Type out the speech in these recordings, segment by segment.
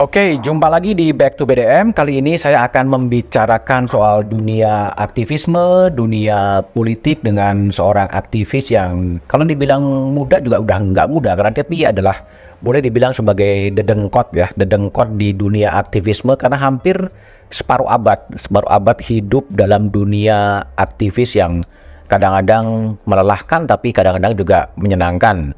Oke, jumpa lagi di Back to BDM. Kali ini saya akan membicarakan soal dunia aktivisme, dunia politik dengan seorang aktivis yang kalau dibilang muda juga udah nggak muda karena dia adalah boleh dibilang sebagai dedengkot ya, dedengkot di dunia aktivisme karena hampir separuh abad, separuh abad hidup dalam dunia aktivis yang kadang-kadang melelahkan tapi kadang-kadang juga menyenangkan.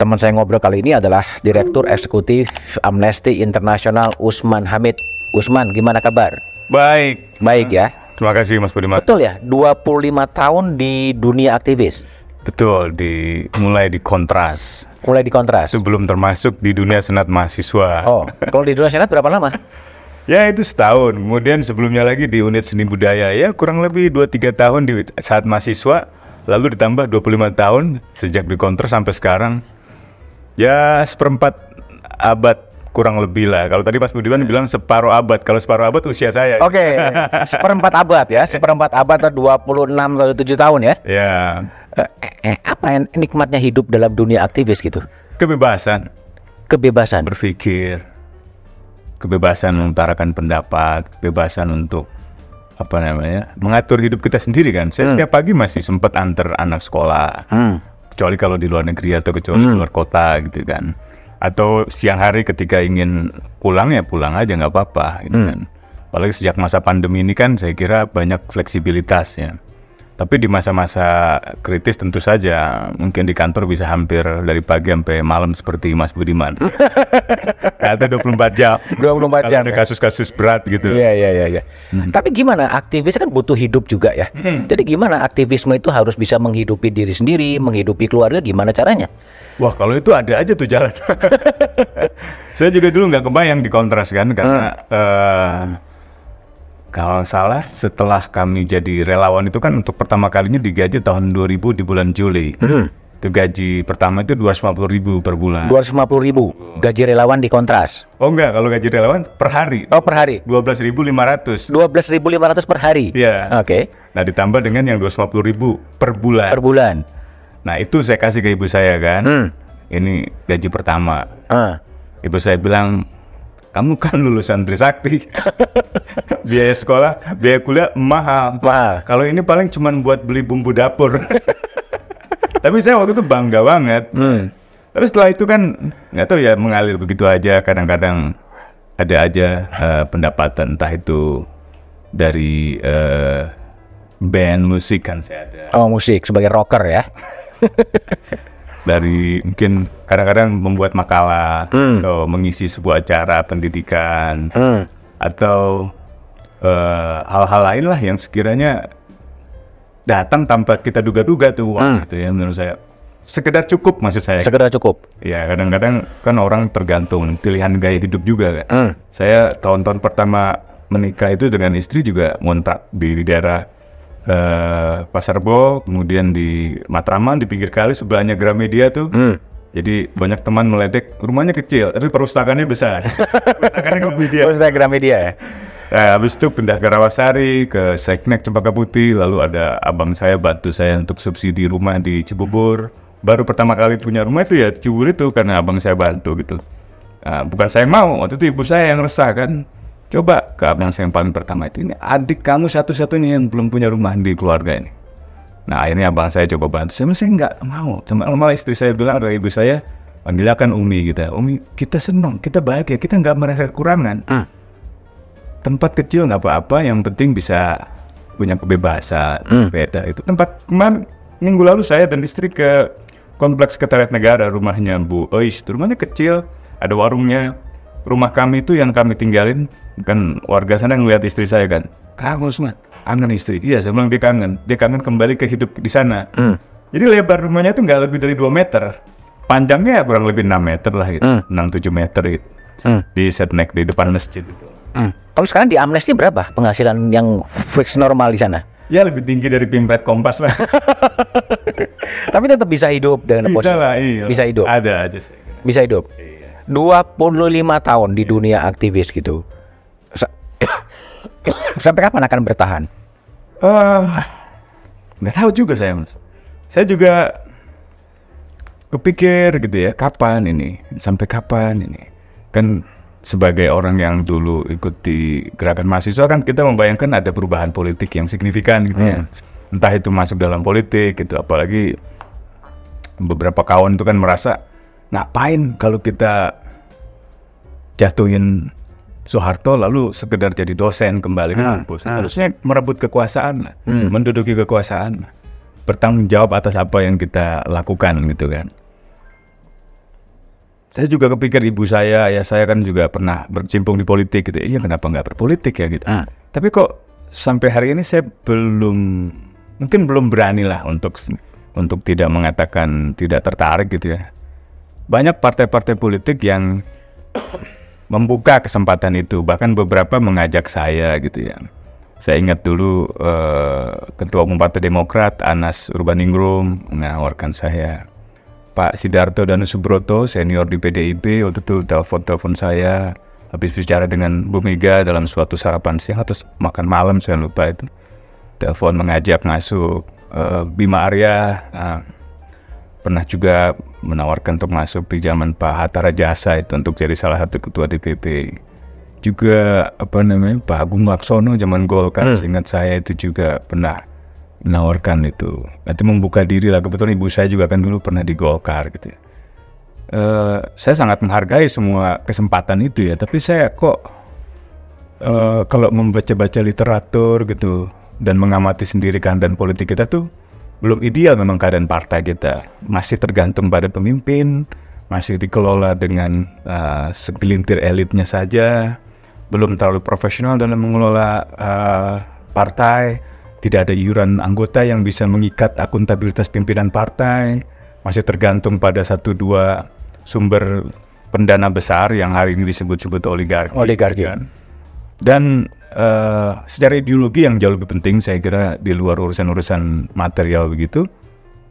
Teman saya ngobrol kali ini adalah Direktur Eksekutif Amnesty International Usman Hamid. Usman, gimana kabar? Baik. Baik ya. Terima kasih Mas Budiman. Betul ya, 25 tahun di dunia aktivis. Betul, di mulai di kontras. Mulai di kontras. Sebelum termasuk di dunia senat mahasiswa. Oh, kalau di dunia senat berapa lama? Ya itu setahun, kemudian sebelumnya lagi di unit seni budaya. Ya kurang lebih 2-3 tahun di saat mahasiswa. Lalu ditambah 25 tahun sejak di kontras sampai sekarang. Ya seperempat abad kurang lebih lah. Kalau tadi Mas Budiman bilang separuh abad, kalau separuh abad usia saya. Oke, okay. seperempat abad ya, seperempat abad atau 26 atau 7 tahun ya. Ya. Eh, eh, Apa yang nikmatnya hidup dalam dunia aktivis gitu? Kebebasan. Kebebasan. Berpikir kebebasan mengutarakan pendapat, kebebasan untuk apa namanya mengatur hidup kita sendiri kan. Saya hmm. setiap pagi masih sempat antar anak sekolah, hmm. kecuali kalau di luar negeri atau kecuali hmm. di luar kota gitu kan. Atau siang hari ketika ingin pulang ya pulang aja nggak apa-apa gitu hmm. kan. Apalagi sejak masa pandemi ini kan saya kira banyak fleksibilitas ya. Tapi di masa-masa kritis tentu saja mungkin di kantor bisa hampir dari pagi sampai malam seperti Mas Budiman. Kata 24 jam. 24 jam. ada ya? kasus-kasus berat gitu. Iya iya iya ya. Hmm. Tapi gimana aktivis kan butuh hidup juga ya. Hmm. Jadi gimana aktivisme itu harus bisa menghidupi diri sendiri, menghidupi keluarga gimana caranya? Wah kalau itu ada aja tuh jalan. Saya juga dulu nggak kebayang di kontras kan karena hmm. uh, kalau salah setelah kami jadi relawan itu kan untuk pertama kalinya digaji tahun 2000 di bulan Juli. Hmm. Itu gaji pertama itu 250 ribu per bulan. 250 ribu gaji relawan di kontras. Oh enggak, kalau gaji relawan per hari. Oh per hari. 12.500. 12.500 per hari. Iya. Oke. Okay. Nah ditambah dengan yang 250 ribu per bulan. Per bulan. Nah itu saya kasih ke ibu saya kan. Hmm. Ini gaji pertama. Uh. Ibu saya bilang kamu kan lulusan Trisakti. biaya sekolah, biaya kuliah mahal. Mahal. Kalau ini paling cuma buat beli bumbu dapur. Tapi saya waktu itu bangga banget. Hmm. Tapi setelah itu kan nggak tahu ya mengalir begitu aja. Kadang-kadang ada aja uh, pendapatan entah itu dari uh, band musik kan saya ada. Oh musik sebagai rocker ya. dari mungkin kadang-kadang membuat makalah hmm. atau mengisi sebuah acara pendidikan hmm. atau eh, hal-hal uh, lain lah yang sekiranya datang tanpa kita duga-duga tuh hmm. gitu ya menurut saya sekedar cukup maksud saya sekedar cukup ya kadang-kadang kan orang tergantung pilihan gaya hidup juga kan hmm. saya tahun-tahun pertama menikah itu dengan istri juga ngontrak di, di daerah uh, Pasar Bo, kemudian di Matraman di pinggir kali sebelahnya Gramedia tuh. Hmm. Jadi banyak teman meledek, rumahnya kecil, tapi perustakannya besar. Perustakaannya Gramedia. Perustaka Gramedia ya. Nah, habis itu pindah ke Rawasari, ke Seknek Cempaka Putih, lalu ada abang saya bantu saya untuk subsidi rumah di Cibubur. Baru pertama kali punya rumah itu ya Cibubur itu karena abang saya bantu gitu. Nah, bukan saya mau, waktu itu ibu saya yang resah kan Coba ke abang saya yang paling pertama itu ini adik kamu satu-satunya yang belum punya rumah di keluarga ini. Nah akhirnya abang saya coba bantu. Saya saya nggak mau. Cuma malah istri saya bilang ada ibu saya panggilkan Umi gitu. Umi kita senang, kita bahagia, kita nggak merasa kekurangan. Hmm. Tempat kecil nggak apa-apa, yang penting bisa punya kebebasan, hmm. beda itu. Tempat kemarin minggu lalu saya dan istri ke kompleks sekretariat negara rumahnya Bu Ois. Rumahnya kecil, ada warungnya, rumah kami itu yang kami tinggalin kan warga sana ngeliat istri saya kan kamu semua kangen istri iya saya bilang dia kangen dia kangen kembali ke hidup di sana hmm. jadi lebar rumahnya itu nggak lebih dari 2 meter panjangnya kurang lebih 6 meter lah gitu hmm. 6-7 meter gitu hmm. di setnek di depan masjid itu hmm. kalau sekarang di amnesti berapa penghasilan yang fix normal di sana Ya lebih tinggi dari pimpret kompas lah. Tapi tetap bisa hidup dengan bisa lah, iya. Bisa hidup. Ada aja sih. Bisa hidup. Iya. 25 tahun di dunia aktivis gitu. Sampai kapan akan bertahan? Uh, nggak tahu juga saya mas. Saya juga kepikir gitu ya, kapan ini? Sampai kapan ini? Kan sebagai orang yang dulu ikut di gerakan mahasiswa kan kita membayangkan ada perubahan politik yang signifikan gitu ya. Entah itu masuk dalam politik gitu, apalagi beberapa kawan itu kan merasa ngapain kalau kita jatuhin Soeharto lalu sekedar jadi dosen kembali ke Hmm, kampus. hmm. Harusnya merebut kekuasaan lah, Hmm. menduduki kekuasaan, bertanggung jawab atas apa yang kita lakukan gitu kan. Saya juga kepikir ibu saya, ayah saya kan juga pernah bercimpung di politik gitu. Iya kenapa nggak berpolitik ya gitu. Hmm. Tapi kok sampai hari ini saya belum, mungkin belum berani lah untuk untuk tidak mengatakan tidak tertarik gitu ya. Banyak partai-partai politik yang membuka kesempatan itu, bahkan beberapa mengajak saya gitu ya. Saya ingat dulu eh, Ketua Umum Partai Demokrat Anas Urbaningrum menawarkan saya. Pak Sidarto dan Subroto senior di PDIP waktu itu telepon-telepon saya habis bicara dengan Bu Mega dalam suatu sarapan siang atau makan malam saya lupa itu telepon mengajak masuk Eh, Bima Arya nah, pernah juga menawarkan untuk masuk di zaman Pak Hatta Rajasa itu untuk jadi salah satu ketua DPP juga apa namanya Pak Agung Laksono zaman Golkar seingat saya itu juga pernah menawarkan itu. Nanti membuka diri lah. Kebetulan ibu saya juga kan dulu pernah di Golkar gitu. Eh, saya sangat menghargai semua kesempatan itu ya. Tapi saya kok eh, kalau membaca-baca literatur gitu dan mengamati sendiri keadaan politik kita tuh belum ideal memang keadaan partai kita masih tergantung pada pemimpin masih dikelola dengan eh, segelintir elitnya saja belum terlalu profesional dalam mengelola eh, partai tidak ada iuran anggota yang bisa mengikat akuntabilitas pimpinan partai masih tergantung pada satu dua sumber pendana besar yang hari ini disebut-sebut oligarki Oligarki. kan. Dan eh, secara ideologi yang jauh lebih penting saya kira di luar urusan-urusan material begitu,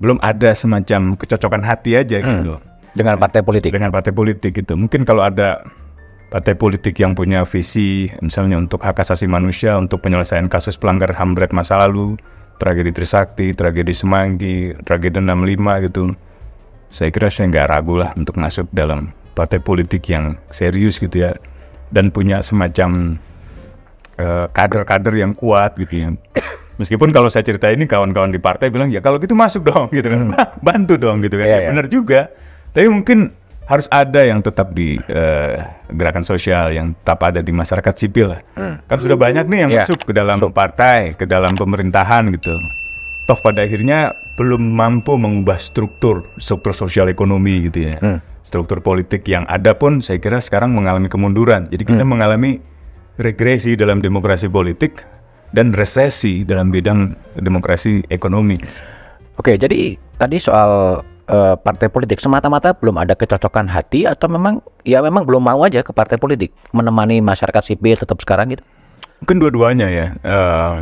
belum ada semacam kecocokan hati aja gitu Dengan partai politik. dengan partai politik gitu. Mungkin kalau ada partai politik yang punya visi misalnya untuk hak asasi manusia, untuk penyelesaian kasus pelanggaran HAM berat masa lalu, tragedi Trisakti, tragedi Semanggi, tragedi 65 gitu. Saya kira saya nggak ragu lah untuk masuk dalam partai politik yang serius gitu ya dan punya semacam kader-kader yang kuat gitu ya. Meskipun kalau saya cerita ini kawan-kawan di partai bilang ya kalau gitu masuk dong gitu kan, bantu dong gitu kan. Iya, Ya, iya. benar juga. Tapi mungkin harus ada yang tetap di eh, gerakan sosial, yang tetap ada di masyarakat sipil lah. Kan sudah banyak nih yang Iya. masuk ke dalam partai, ke dalam pemerintahan gitu. Toh pada akhirnya belum mampu mengubah struktur, struktur sosial ekonomi gitu ya. Struktur politik yang ada pun saya kira sekarang mengalami kemunduran. Jadi kita mengalami regresi dalam demokrasi politik dan resesi dalam bidang demokrasi ekonomi. Oke, jadi tadi soal eh, partai politik semata-mata belum ada kecocokan hati atau memang ya memang belum mau aja ke partai politik menemani masyarakat sipil tetap sekarang gitu. Mungkin dua-duanya ya. Eh,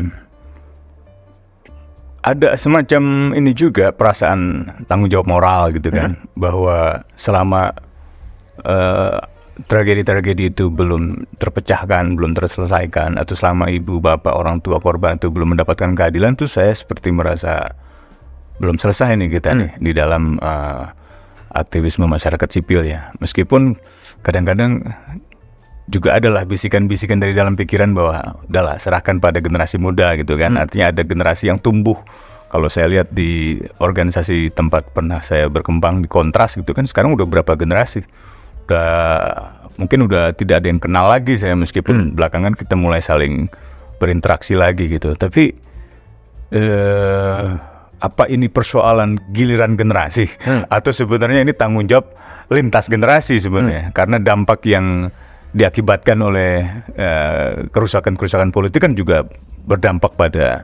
ada semacam ini juga perasaan tanggung jawab moral gitu kan, bahwa selama eh, tragedi-tragedi itu belum terpecahkan, belum terselesaikan, atau selama ibu, bapak, orang tua korban itu belum mendapatkan keadilan, tuh saya seperti merasa belum selesai nih kita nih di dalam eh, aktivisme masyarakat sipil ya. Meskipun kadang-kadang juga adalah bisikan-bisikan dari dalam pikiran bahwa udahlah serahkan pada generasi muda gitu kan. Artinya ada generasi yang tumbuh. Kalau saya lihat di organisasi tempat pernah saya berkembang di kontras gitu kan sekarang udah berapa generasi. Udah mungkin udah tidak ada yang kenal lagi saya meskipun belakangan kita mulai saling berinteraksi lagi gitu. Tapi eh apa ini persoalan giliran generasi? Atau sebenarnya ini tanggung jawab lintas generasi sebenarnya? Karena dampak yang diakibatkan oleh eh, kerusakan-kerusakan politik kan juga berdampak pada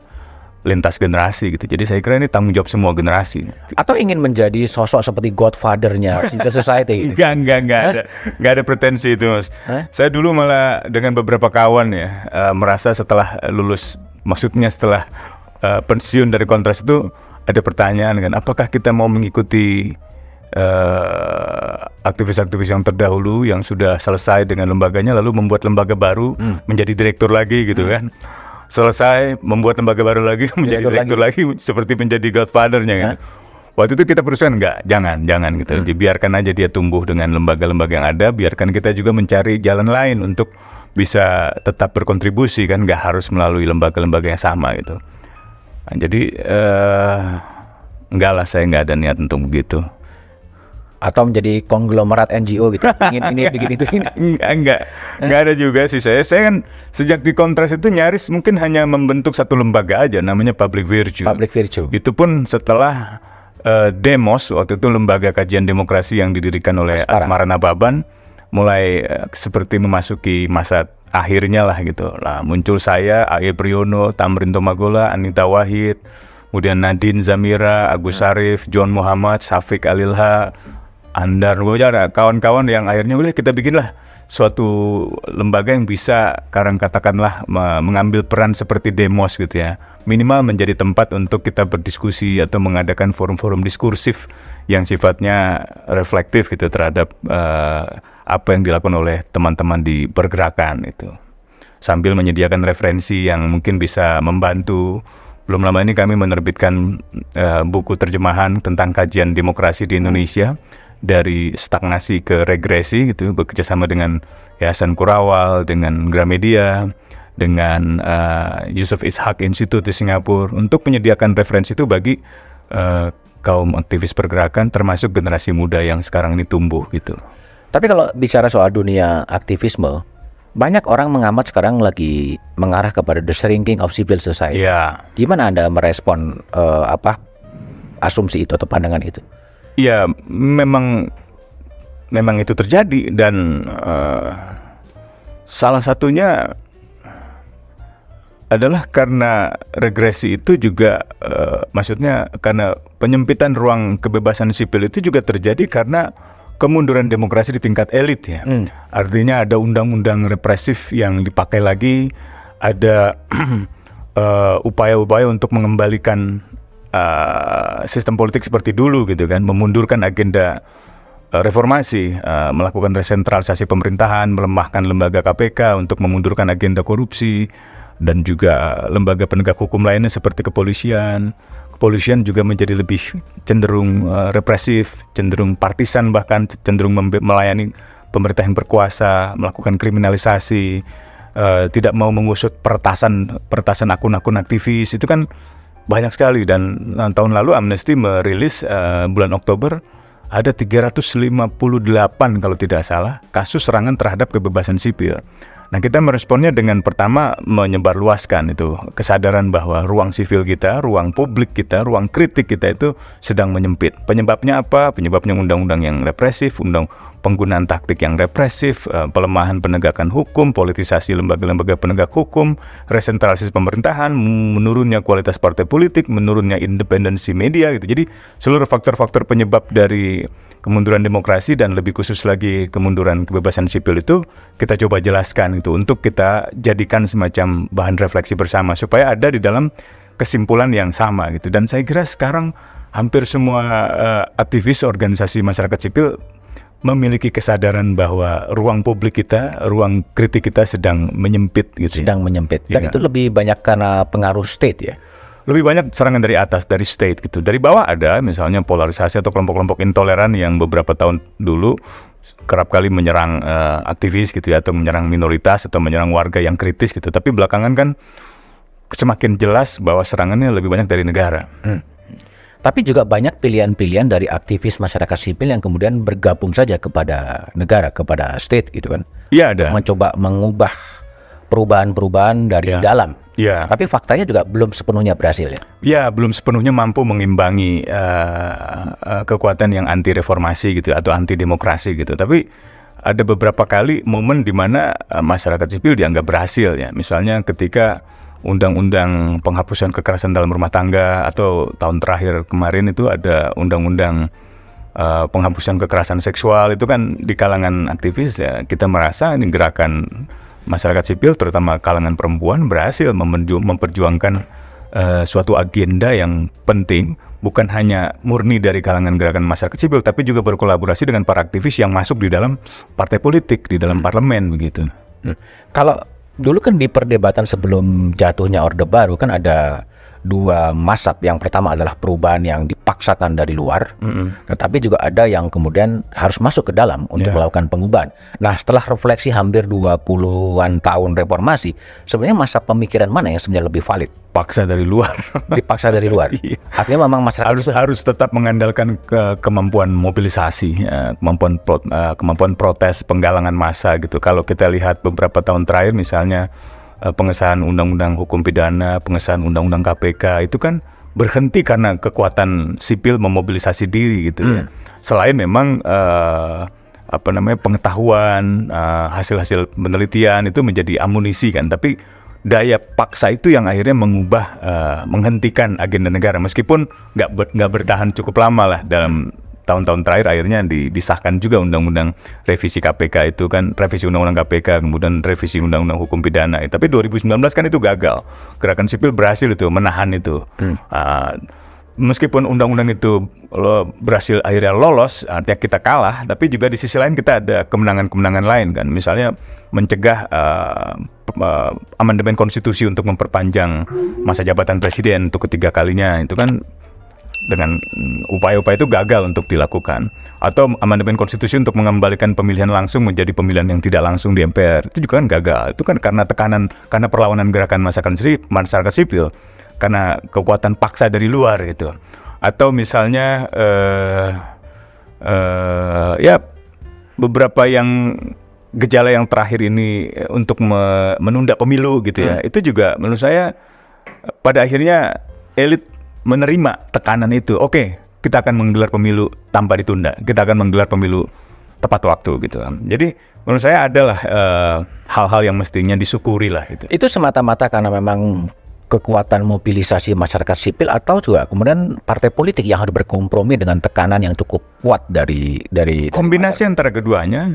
lintas generasi gitu. Jadi saya kira ini tanggung jawab semua generasi. Atau ingin menjadi sosok seperti godfather-nya civil society gitu. Enggak, enggak, enggak ada, enggak ada pretensi itu, Mas. Hah? Saya dulu malah dengan beberapa kawan ya eh, merasa setelah lulus, maksudnya setelah eh, pensiun dari kontras itu ada pertanyaan kan, apakah kita mau mengikuti eh, aktivis-aktivis yang terdahulu yang sudah selesai dengan lembaganya lalu membuat lembaga baru menjadi direktur lagi gitu kan. Selesai membuat lembaga baru lagi menjadi Direktur direktur lagi, seperti menjadi godfather-nya kan. Waktu itu kita berusaha enggak, jangan, jangan gitu. Dibiarkan aja dia tumbuh dengan lembaga-lembaga yang ada, biarkan kita juga mencari jalan lain untuk bisa tetap berkontribusi kan, nggak harus melalui lembaga-lembaga yang sama gitu. Nah, jadi eh enggak lah saya nggak ada niat untuk begitu. Atau menjadi konglomerat NGO gitu. Ingin ini, bikin itu, ini. Enggak, enggak, enggak ada juga sih saya. Saya kan sejak di kontras itu nyaris mungkin hanya membentuk satu lembaga aja, namanya Public Virtue. Public virtue. Itu pun setelah eh, Demos waktu itu lembaga kajian demokrasi yang didirikan oleh Sekarang. Asmara Nababan mulai eh, seperti memasuki masa akhirnya lah gitu. Lah muncul saya, Aye Priyono, Tamrin Tomagola, Anita Wahid, kemudian Nadine Zamira, Agus Sarif, John Muhammad, Safik Alilha, Andar. Wojara, kawan-kawan yang akhirnya udah kita bikinlah suatu lembaga yang bisa sekarang katakanlah me- mengambil peran seperti demos gitu ya. Minimal menjadi tempat untuk kita berdiskusi atau mengadakan forum-forum diskursif yang sifatnya reflektif gitu terhadap eh, apa yang dilakukan oleh teman-teman di pergerakan itu. Sambil menyediakan referensi yang mungkin bisa membantu. Belum lama ini kami menerbitkan eh, buku terjemahan tentang kajian demokrasi di Indonesia dari stagnasi ke regresi gitu bekerjasama dengan Yayasan Kurawal dengan Gramedia dengan eh, Yusuf Ishak Institute di Singapura untuk menyediakan referensi itu bagi eh, kaum aktivis pergerakan termasuk generasi muda yang sekarang ini tumbuh gitu. Tapi kalau bicara soal dunia aktivisme, banyak orang mengamat sekarang lagi mengarah kepada the shrinking of civil society. Ya, Gimana Anda merespon eh, apa asumsi itu atau pandangan itu? Ya, memang memang itu terjadi dan eh, salah satunya adalah karena regresi itu juga eh, maksudnya karena penyempitan ruang kebebasan sipil itu juga terjadi karena kemunduran demokrasi di tingkat elit ya. Hmm. Artinya ada undang-undang represif yang dipakai lagi, ada eh, upaya-upaya untuk mengembalikan eh, sistem politik seperti dulu gitu kan, memundurkan agenda eh, reformasi, eh, melakukan resentralisasi pemerintahan, melemahkan lembaga KPK untuk memundurkan agenda korupsi dan juga lembaga penegak hukum lainnya seperti kepolisian. Kepolisian juga menjadi lebih cenderung eh, represif, cenderung partisan bahkan cenderung melayani pemerintah yang berkuasa, melakukan kriminalisasi, eh, tidak mau mengusut peretasan peretasan akun-akun aktivis itu kan banyak sekali dan nah, tahun lalu Amnesty merilis eh, bulan Oktober ada 358 kalau tidak salah kasus serangan terhadap kebebasan sipil. Nah kita meresponnya dengan pertama menyebarluaskan itu kesadaran bahwa ruang sivil kita, ruang publik kita, ruang kritik kita itu sedang menyempit. Penyebabnya apa? Penyebabnya undang-undang yang represif, undang penggunaan taktik yang represif, eh, pelemahan penegakan hukum, politisasi lembaga-lembaga penegak hukum, resentralisasi pemerintahan, menurunnya kualitas partai politik, menurunnya independensi media gitu. Jadi seluruh faktor-faktor penyebab dari kemunduran demokrasi dan lebih khusus lagi kemunduran kebebasan sipil itu kita coba jelaskan itu untuk kita jadikan semacam bahan refleksi bersama supaya ada di dalam kesimpulan yang sama gitu dan saya kira sekarang hampir semua eh, aktivis organisasi masyarakat sipil memiliki kesadaran bahwa ruang publik kita, ruang kritik kita sedang menyempit gitu. ya. Sedang menyempit. Dan Iya. itu lebih banyak karena pengaruh state ya. Lebih banyak serangan dari atas, dari state gitu. Dari bawah ada misalnya polarisasi atau kelompok-kelompok intoleran yang beberapa tahun dulu kerap kali menyerang eh, aktivis gitu ya atau menyerang minoritas atau menyerang warga yang kritis gitu. Tapi belakangan kan semakin jelas bahwa serangannya lebih banyak dari negara. Tapi juga banyak pilihan-pilihan dari aktivis masyarakat sipil yang kemudian bergabung saja kepada negara, kepada state gitu kan. Iya ada. Mencoba mengubah perubahan-perubahan dari Ya. dalam. Iya. Tapi faktanya juga belum sepenuhnya berhasil ya. Ya, belum sepenuhnya mampu mengimbangi eh, eh, kekuatan yang anti reformasi gitu atau anti demokrasi gitu. Tapi ada beberapa kali momen di mana eh, masyarakat sipil dianggap berhasil ya. Misalnya ketika undang-undang penghapusan kekerasan dalam rumah tangga atau tahun terakhir kemarin itu ada undang-undang eh, penghapusan kekerasan seksual itu kan di kalangan aktivis ya kita merasa ini gerakan masyarakat sipil terutama kalangan perempuan berhasil memperjuangkan eh, suatu agenda yang penting bukan hanya murni dari kalangan gerakan masyarakat sipil tapi juga berkolaborasi dengan para aktivis yang masuk di dalam partai politik di dalam parlemen begitu. Hmm. Kalau dulu kan di perdebatan sebelum jatuhnya Orde Baru kan ada dua masab. Yang pertama adalah perubahan yang dipaksakan dari luar, tetapi juga ada yang kemudian harus masuk ke dalam untuk Ya. melakukan pengubahan. Nah, setelah refleksi hampir 20-an tahun reformasi, sebenarnya masa pemikiran mana yang sebenarnya lebih valid? Paksa dari luar. Dipaksa dari luar. Iya. Artinya memang masyarakat harus harus tetap mengandalkan ke kemampuan mobilisasi, ya, kemampuan pro- eh, kemampuan protes, penggalangan massa gitu. Kalau kita lihat beberapa tahun terakhir misalnya pengesahan undang-undang hukum pidana, pengesahan undang-undang KPK itu kan berhenti karena kekuatan sipil memobilisasi diri gitu ya. Selain memang eh, apa namanya pengetahuan, eh, hasil-hasil penelitian itu menjadi amunisi kan, tapi daya paksa itu yang akhirnya mengubah eh, menghentikan agenda negara. Meskipun nggak ber- nggak bertahan cukup lama lah dalam tahun-tahun terakhir akhirnya di- disahkan juga undang-undang revisi KPK itu kan revisi undang-undang KPK kemudian revisi undang-undang hukum pidana. Tapi 2019 kan itu gagal. Gerakan sipil berhasil itu menahan itu. Ah, meskipun undang-undang itu lo berhasil akhirnya lolos, artinya kita kalah, tapi juga di sisi lain kita ada kemenangan-kemenangan lain kan. Misalnya mencegah eh, p- eh, amandemen konstitusi untuk memperpanjang masa jabatan presiden untuk ketiga kalinya itu kan dengan mm, upaya-upaya itu gagal untuk dilakukan. Atau amandemen konstitusi untuk mengembalikan pemilihan langsung menjadi pemilihan yang tidak langsung di MPR itu juga kan gagal. Itu kan karena tekanan karena perlawanan gerakan masyarakat sipil, masyarakat sipil. Karena kekuatan paksa dari luar gitu. Atau misalnya eh eh, ya beberapa yang gejala yang terakhir ini untuk me- menunda pemilu gitu ya. Itu juga menurut saya pada akhirnya elit menerima tekanan itu. Oke, kita akan menggelar pemilu tanpa ditunda. Kita akan menggelar pemilu tepat waktu gitu. Jadi menurut saya adalah eh, hal-hal yang mestinya disyukuri lah gitu. Itu semata-mata karena memang kekuatan mobilisasi masyarakat sipil atau juga kemudian partai politik yang harus berkompromi dengan tekanan yang cukup kuat dari dari, dari Kombinasi antara keduanya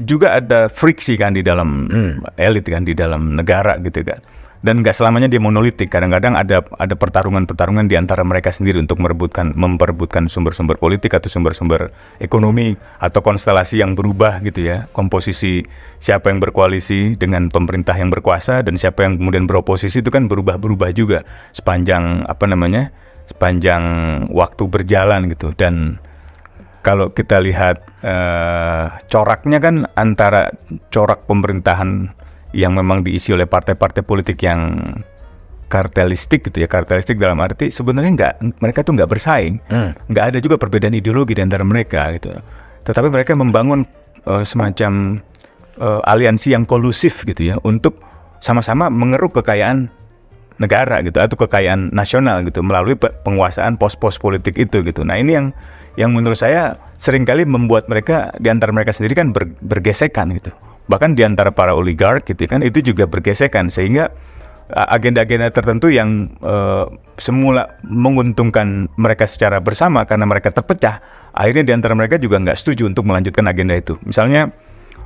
juga ada friksi kan di dalam elit kan di dalam negara gitu kan. Dan nggak selamanya dia monolitik. Kadang-kadang ada ada pertarungan-pertarungan di antara mereka sendiri untuk merebutkan memperebutkan sumber-sumber politik atau sumber-sumber ekonomi atau konstelasi yang berubah gitu ya. Komposisi siapa yang berkoalisi dengan pemerintah yang berkuasa dan siapa yang kemudian beroposisi itu kan berubah-berubah juga sepanjang apa namanya? sepanjang waktu berjalan gitu dan kalau kita lihat eh, coraknya kan antara corak pemerintahan yang memang diisi oleh partai-partai politik yang kartelistik gitu ya kartelistik dalam arti sebenarnya nggak mereka tuh nggak bersaing Hmm. nggak ada juga perbedaan ideologi di antara mereka gitu tetapi mereka membangun eh, semacam eh, aliansi yang kolusif gitu ya untuk sama-sama mengeruk kekayaan negara gitu atau kekayaan nasional gitu melalui pe- penguasaan pos-pos politik itu gitu. Nah ini yang yang menurut saya sering kali membuat mereka di antara mereka sendiri kan ber- bergesekan gitu. Bahkan di antara para oligark gitu kan itu juga bergesekan sehingga agenda-agenda tertentu yang uh, semula menguntungkan mereka secara bersama karena mereka terpecah, akhirnya di antara mereka juga nggak setuju untuk melanjutkan agenda itu. Misalnya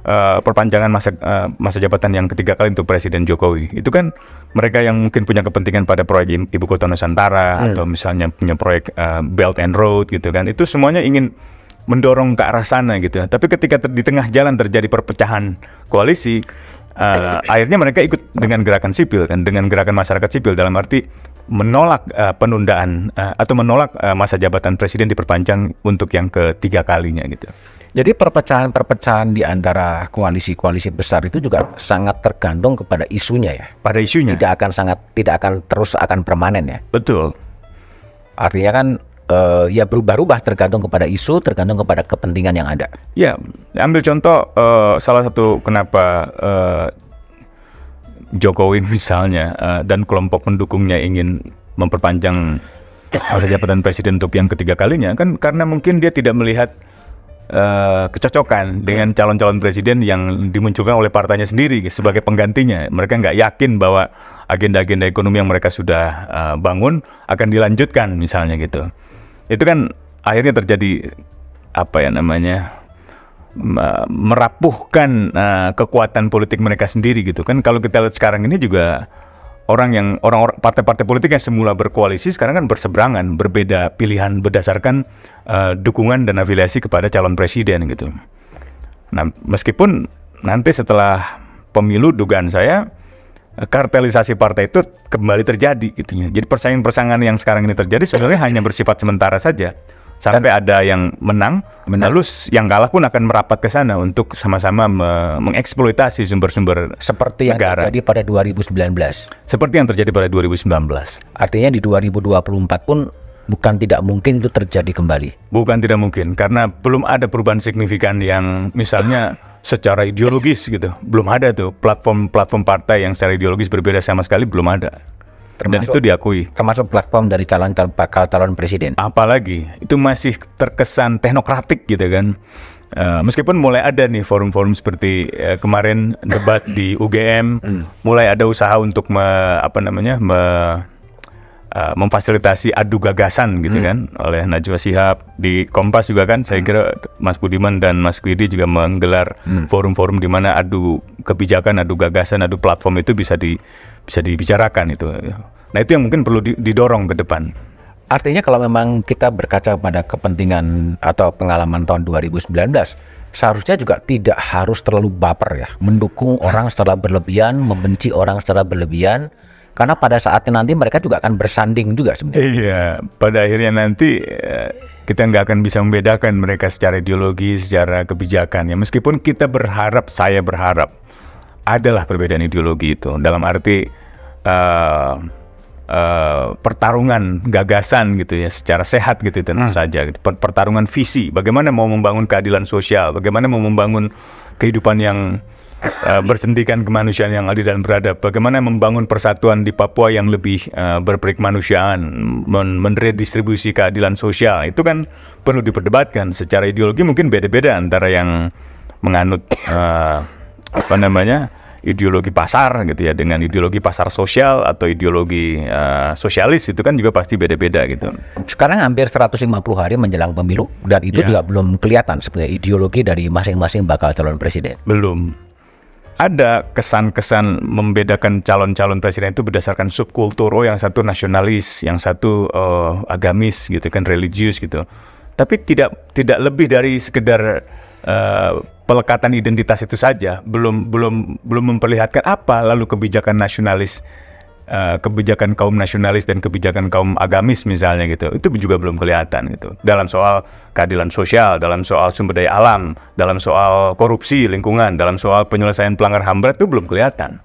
uh, perpanjangan masa uh, masa jabatan yang ketiga kali untuk Presiden Jokowi. Itu kan mereka yang mungkin punya kepentingan pada proyek ibu kota Nusantara atau misalnya punya proyek uh, Belt and Road gitu kan. Itu semuanya ingin mendorong ke arah sana gitu. ya. Tapi ketika ter- di tengah jalan terjadi perpecahan koalisi, uh, akhirnya mereka ikut dengan gerakan sipil kan, dengan gerakan masyarakat sipil dalam arti menolak uh, penundaan uh, atau menolak uh, masa jabatan presiden diperpanjang untuk yang ketiga kalinya gitu. Jadi perpecahan-perpecahan di antara koalisi-koalisi besar itu juga sangat tergantung kepada isunya ya. Pada isunya. Tidak akan sangat tidak akan terus akan permanen ya. Betul. Artinya kan eh, ya berubah-ubah tergantung kepada isu, tergantung kepada kepentingan yang ada. Ya, ambil contoh eh, salah satu kenapa eh, Jokowi misalnya eh, dan kelompok pendukungnya ingin memperpanjang masa jabatan presiden untuk yang ketiga kalinya kan karena mungkin dia tidak melihat eh, kecocokan dengan calon-calon presiden yang dimunculkan oleh partainya sendiri sebagai penggantinya. Mereka nggak yakin bahwa agenda-agenda ekonomi yang mereka sudah eh, bangun akan dilanjutkan misalnya gitu. Itu kan akhirnya terjadi apa ya namanya me- merapuhkan eh, kekuatan politik mereka sendiri gitu kan. Kalau kita lihat sekarang ini juga orang yang orang-orang partai-partai politik yang semula berkoalisi sekarang kan berseberangan, berbeda pilihan berdasarkan eh, dukungan dan afiliasi kepada calon presiden gitu. Nah, meskipun nanti setelah pemilu dugaan saya kartelisasi partai itu kembali terjadi gitu ya. Jadi persaingan-persaingan yang sekarang ini terjadi sebenarnya hanya bersifat sementara saja. Sampai ada yang menang, Menang. lalu yang kalah pun akan merapat ke sana untuk sama-sama me- mengeksploitasi sumber-sumber Seperti yang negara. terjadi pada 2019. Seperti yang terjadi pada 2019. Artinya di 2024 pun bukan tidak mungkin itu terjadi kembali. Bukan tidak mungkin karena belum ada perubahan signifikan yang misalnya secara ideologis gitu. Belum ada tuh platform-platform partai yang secara ideologis berbeda sama sekali belum ada. Dan Termasuk- itu diakui. Termasuk platform dari calon bakal calon presiden. Apalagi itu masih terkesan teknokratik gitu kan. Eh, meskipun mulai ada nih forum-forum seperti eh, kemarin debat di UGM, mulai ada usaha untuk me- apa namanya me- eh, memfasilitasi adu gagasan gitu kan oleh Najwa Shihab. Di Kompas juga kan saya kira Mas Budiman dan Mas Kwidi juga menggelar forum-forum di mana adu kebijakan, adu gagasan, adu platform itu bisa di bisa dibicarakan itu. Nah itu yang mungkin perlu di- didorong ke depan. Artinya kalau memang kita berkaca pada kepentingan atau pengalaman tahun 2019, seharusnya juga tidak harus terlalu baper ya, mendukung orang secara berlebihan, membenci orang secara berlebihan, karena pada saatnya nanti mereka juga akan bersanding juga sebenarnya. Iya, pada akhirnya nanti eh, kita nggak akan bisa membedakan mereka secara ideologi, secara kebijakan. Ya meskipun kita berharap, saya berharap adalah perbedaan ideologi itu. Dalam arti eh, eh, pertarungan gagasan gitu ya, secara sehat gitu tentu saja. gitu. Per- Pertarungan visi, bagaimana mau membangun keadilan sosial, bagaimana mau membangun kehidupan yang eh, bersendikan kemanusiaan yang adil dan beradab. Bagaimana membangun persatuan di Papua yang lebih eh, berperikemanusiaan, men- menredistribusi keadilan sosial. Itu kan perlu diperdebatkan. Secara ideologi mungkin beda-beda antara yang menganut eh, apa namanya ideologi pasar gitu ya dengan ideologi pasar sosial atau ideologi eh, sosialis itu kan juga pasti beda-beda gitu. Sekarang hampir 150 hari menjelang pemilu dan itu Ya. juga belum kelihatan sebenarnya ideologi dari masing-masing bakal calon presiden. Belum. Ada kesan-kesan membedakan calon-calon presiden itu berdasarkan subkultur. Oh, yang satu nasionalis, yang satu eh, agamis gitu kan, religius gitu. Tapi tidak tidak lebih dari sekedar eh, pelekatan identitas itu saja. Belum belum belum memperlihatkan apa lalu kebijakan nasionalis eh, kebijakan kaum nasionalis dan kebijakan kaum agamis misalnya gitu itu juga belum kelihatan gitu. Dalam soal keadilan sosial dalam soal sumber daya alam dalam soal korupsi lingkungan dalam soal penyelesaian pelanggar HAM berat itu belum kelihatan.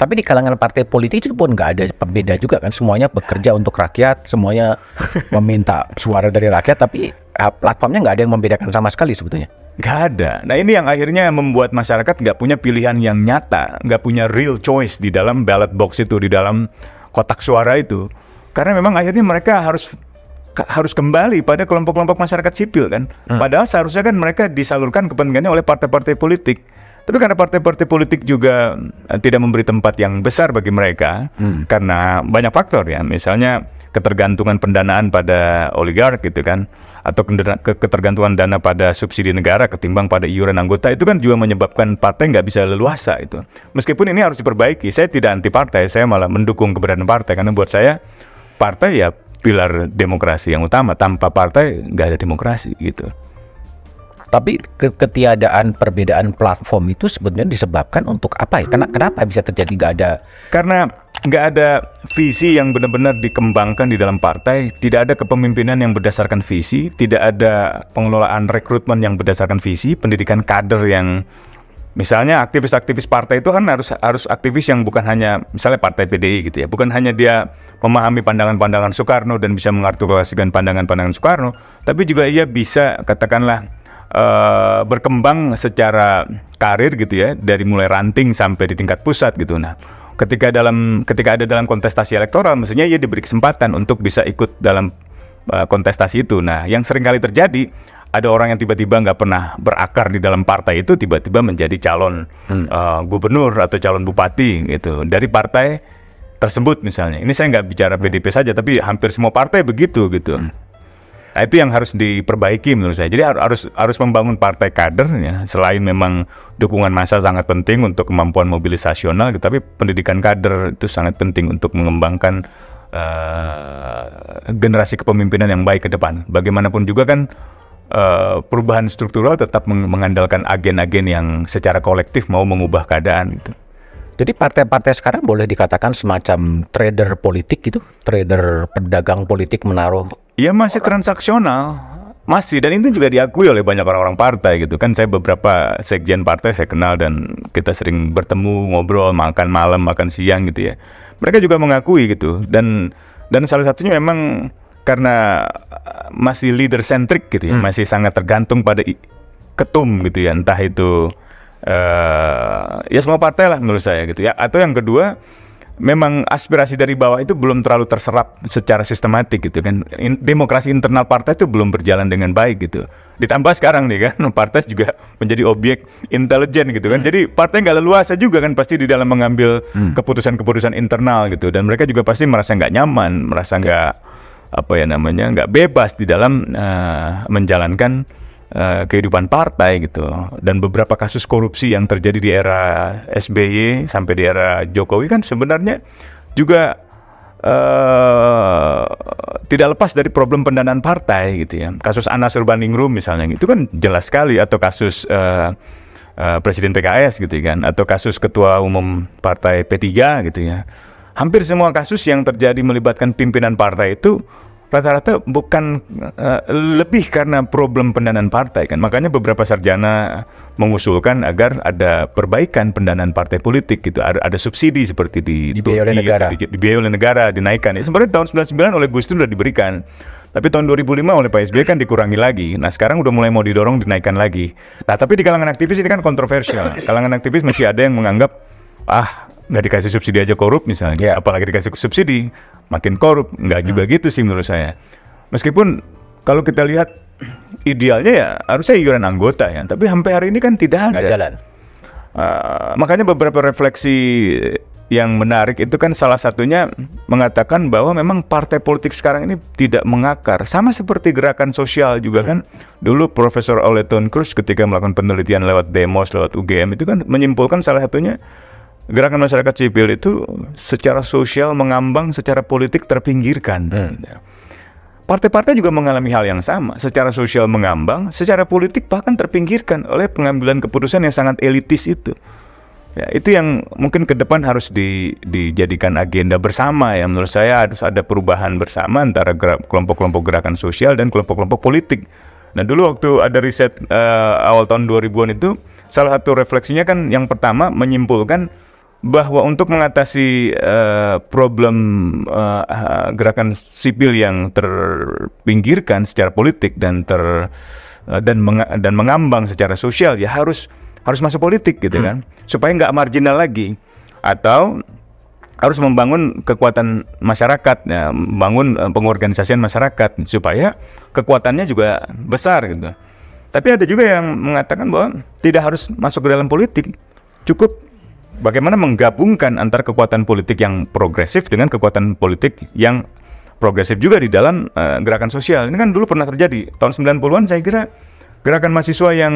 Tapi di kalangan partai politik itu pun nggak ada pembeda juga kan? Semuanya bekerja untuk rakyat, semuanya meminta suara dari rakyat, tapi eh, platformnya nggak ada yang membedakan sama sekali sebetulnya. Nggak ada nah ini yang akhirnya membuat masyarakat nggak punya pilihan yang nyata nggak punya real choice di dalam ballot box itu di dalam kotak suara itu karena memang akhirnya mereka harus harus kembali pada kelompok-kelompok masyarakat sipil kan. Padahal seharusnya kan mereka disalurkan kepentingannya oleh partai-partai politik. Tapi karena partai-partai politik juga eh, tidak memberi tempat yang besar bagi mereka karena banyak faktor ya. Misalnya ketergantungan pendanaan pada oligark gitu kan atau ketergantungan dana pada subsidi negara ketimbang pada iuran anggota itu kan juga menyebabkan partai nggak bisa leluasa itu. Meskipun ini harus diperbaiki, saya tidak anti partai, saya malah mendukung keberadaan partai karena buat saya partai ya pilar demokrasi yang utama. Tanpa partai nggak ada demokrasi gitu. Tapi ke- ketiadaan perbedaan platform itu sebenarnya disebabkan untuk apa ya? Kena- Kenapa bisa terjadi nggak ada? Karena nggak ada visi yang benar-benar dikembangkan di dalam partai, tidak ada kepemimpinan yang berdasarkan visi, tidak ada pengelolaan rekrutmen yang berdasarkan visi, pendidikan kader yang misalnya aktivis-aktivis partai itu kan harus harus aktivis yang bukan hanya misalnya partai PDI gitu ya, bukan hanya dia memahami pandangan-pandangan Soekarno dan bisa mengartikulasikan pandangan-pandangan Soekarno, tapi juga ia bisa katakanlah eh, berkembang secara karir gitu ya. Dari mulai ranting sampai di tingkat pusat gitu. Nah, ketika dalam ketika ada dalam kontestasi elektoral, mestinya ia diberi kesempatan untuk bisa ikut dalam eh, kontestasi itu. Nah, yang sering kali terjadi ada orang yang tiba-tiba nggak pernah berakar di dalam partai itu tiba-tiba menjadi calon eh, gubernur atau calon bupati gitu dari partai tersebut misalnya. Ini saya nggak bicara PDP saja, tapi hampir semua partai begitu gitu. Nah itu yang harus diperbaiki menurut saya. Jadi har- harus harus membangun partai kader ya. Selain memang dukungan massa sangat penting untuk kemampuan mobilisasional, tapi pendidikan kader itu sangat penting untuk mengembangkan eh, generasi kepemimpinan yang baik ke depan. Bagaimanapun juga kan eh, perubahan struktural tetap meng- mengandalkan agen-agen yang secara kolektif mau mengubah keadaan gitu. Jadi partai-partai sekarang boleh dikatakan semacam trader politik gitu, trader pedagang politik menaruh. Ya masih transaksional, masih dan itu juga diakui oleh banyak orang-orang partai gitu kan. Saya beberapa sekjen partai saya kenal dan kita sering bertemu, ngobrol, makan malam, makan siang gitu ya. Mereka juga mengakui gitu dan dan salah satunya memang karena masih leader centric gitu ya, hmm. masih sangat tergantung pada ketum gitu ya, entah itu uh, ya semua partai lah menurut saya gitu ya. Atau yang kedua memang aspirasi dari bawah itu belum terlalu terserap secara sistematik gitu kan. In, demokrasi internal partai itu belum berjalan dengan baik gitu. Ditambah sekarang nih kan partai juga menjadi objek intelijen gitu kan. Hmm. Jadi partai nggak leluasa juga kan pasti di dalam mengambil hmm. keputusan-keputusan hmm. internal gitu. Dan mereka juga pasti merasa nggak nyaman, merasa nggak apa ya namanya nggak bebas di dalam uh, menjalankan uh, kehidupan partai gitu. Dan beberapa kasus korupsi yang terjadi di era SBY sampai di era Jokowi kan sebenarnya juga uh, tidak lepas dari problem pendanaan partai gitu ya. Kasus Anas Urbaningrum misalnya itu kan jelas sekali. Atau kasus uh, uh, Presiden PKS gitu kan. Atau kasus Ketua Umum Partai P3 gitu ya. Hampir semua kasus yang terjadi melibatkan pimpinan partai itu rata-rata bukan uh, lebih karena problem pendanaan partai kan. Makanya beberapa sarjana mengusulkan agar ada perbaikan pendanaan partai politik gitu. Ada, ada subsidi seperti di dibiayai oleh negara. Di, dibiayai oleh negara dinaikkan. Ya, sebenarnya tahun 99 oleh Gus Dur sudah diberikan. Tapi tahun 2005 oleh Pak SBY kan dikurangi lagi. Nah sekarang udah mulai mau didorong dinaikkan lagi. Nah tapi di kalangan aktivis ini kan kontroversial. Kalangan aktivis masih ada yang menganggap ah nggak dikasih subsidi aja korup misalnya, yeah. apalagi dikasih subsidi makin korup. Nggak juga hmm. gitu sih menurut saya. Meskipun kalau kita lihat idealnya ya harusnya iuran anggota ya, tapi sampai hari ini kan tidak ada. Nggak jalan. Uh, makanya beberapa refleksi yang menarik itu kan salah satunya mengatakan bahwa memang partai politik sekarang ini tidak mengakar sama seperti gerakan sosial juga kan dulu Profesor Oleton Cruz ketika melakukan penelitian lewat demos lewat UGM itu kan menyimpulkan salah satunya gerakan masyarakat sipil itu secara sosial mengambang, secara politik terpinggirkan. Hmm. Ya. Partai-partai juga mengalami hal yang sama, secara sosial mengambang, secara politik bahkan terpinggirkan oleh pengambilan keputusan yang sangat elitis itu. Ya, itu yang mungkin ke depan harus di, dijadikan agenda bersama ya. Menurut saya harus ada perubahan bersama antara kelompok-kelompok gerakan sosial dan kelompok-kelompok politik. Nah dulu waktu ada riset uh, awal tahun 2000-an itu, salah satu refleksinya kan yang pertama menyimpulkan bahwa untuk mengatasi uh, problem uh, gerakan sipil yang terpinggirkan secara politik dan ter uh, dan meng dan mengambang secara sosial ya harus harus masuk politik gitu hmm. kan. Supaya nggak marginal lagi. Atau harus membangun kekuatan masyarakat ya, membangun uh, pengorganisasian masyarakat supaya kekuatannya juga besar gitu. Tapi ada juga yang mengatakan bahwa tidak harus masuk ke dalam politik. Cukup bagaimana menggabungkan antara kekuatan politik yang progresif dengan kekuatan politik yang progresif juga di dalam uh, gerakan sosial. Ini kan dulu pernah terjadi tahun 90-an saya kira gerakan mahasiswa yang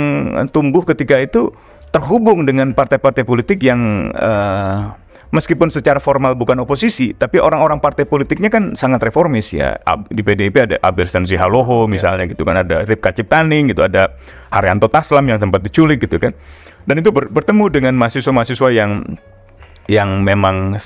tumbuh ketika itu terhubung dengan partai-partai politik yang uh, meskipun secara formal bukan oposisi, tapi orang-orang partai politiknya kan sangat reformis ya. Di PDIP ada Abir Sensi Haloho misalnya gitu kan, ada Ripka Ciptaning gitu, ada Haryanto Taslam yang sempat diculik gitu kan dan itu ber, bertemu dengan mahasiswa-mahasiswa yang yang memang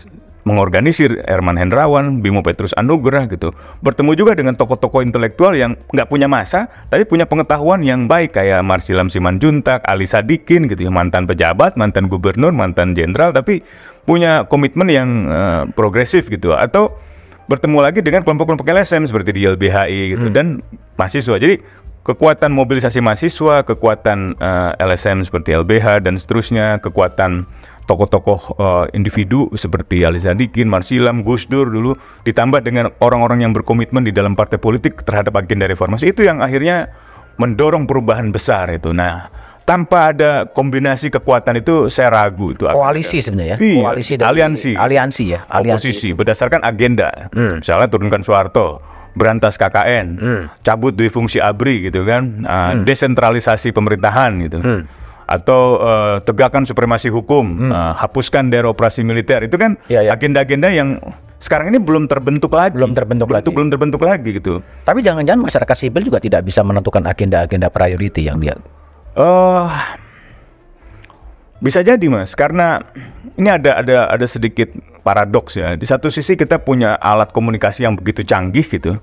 mengorganisir Herman Hendrawan, Bimo Petrus Anugrah gitu. Bertemu juga dengan tokoh-tokoh intelektual yang nggak punya masa, tapi punya pengetahuan yang baik kayak Marsilam Simanjuntak, Ali Sadikin gitu ya, mantan pejabat, mantan gubernur, mantan jenderal, tapi punya komitmen yang uh, progresif gitu. Atau bertemu lagi dengan kelompok-kelompok LSM seperti di LBHI gitu hmm. dan mahasiswa. Jadi kekuatan mobilisasi mahasiswa, kekuatan uh, eh, LSM seperti LBH dan seterusnya, kekuatan tokoh-tokoh uh, individu seperti Ali Zadikin, Marsilam, Gus Dur dulu ditambah dengan orang-orang yang berkomitmen di dalam partai politik terhadap agenda reformasi itu yang akhirnya mendorong perubahan besar itu. Nah, tanpa ada kombinasi kekuatan itu saya ragu itu koalisi sebenarnya iya, koalisi aliansi aliansi ya aliansi oposisi berdasarkan agenda hmm. misalnya turunkan Soeharto berantas KKN, hmm. cabut dui fungsi ABRI gitu kan, uh, hmm. desentralisasi pemerintahan gitu. Hmm. Atau uh, tegakkan supremasi hukum, hmm. uh, hapuskan daerah operasi militer. Itu kan ya, ya. agenda-agenda yang sekarang ini belum terbentuk lagi. Belum terbentuk belum, lagi. Belum terbentuk lagi gitu. Tapi jangan-jangan masyarakat sipil juga tidak bisa menentukan agenda-agenda priority yang dia. Oh, bisa jadi mas, karena ini ada ada ada sedikit paradoks ya. Di satu sisi kita punya alat komunikasi yang begitu canggih gitu.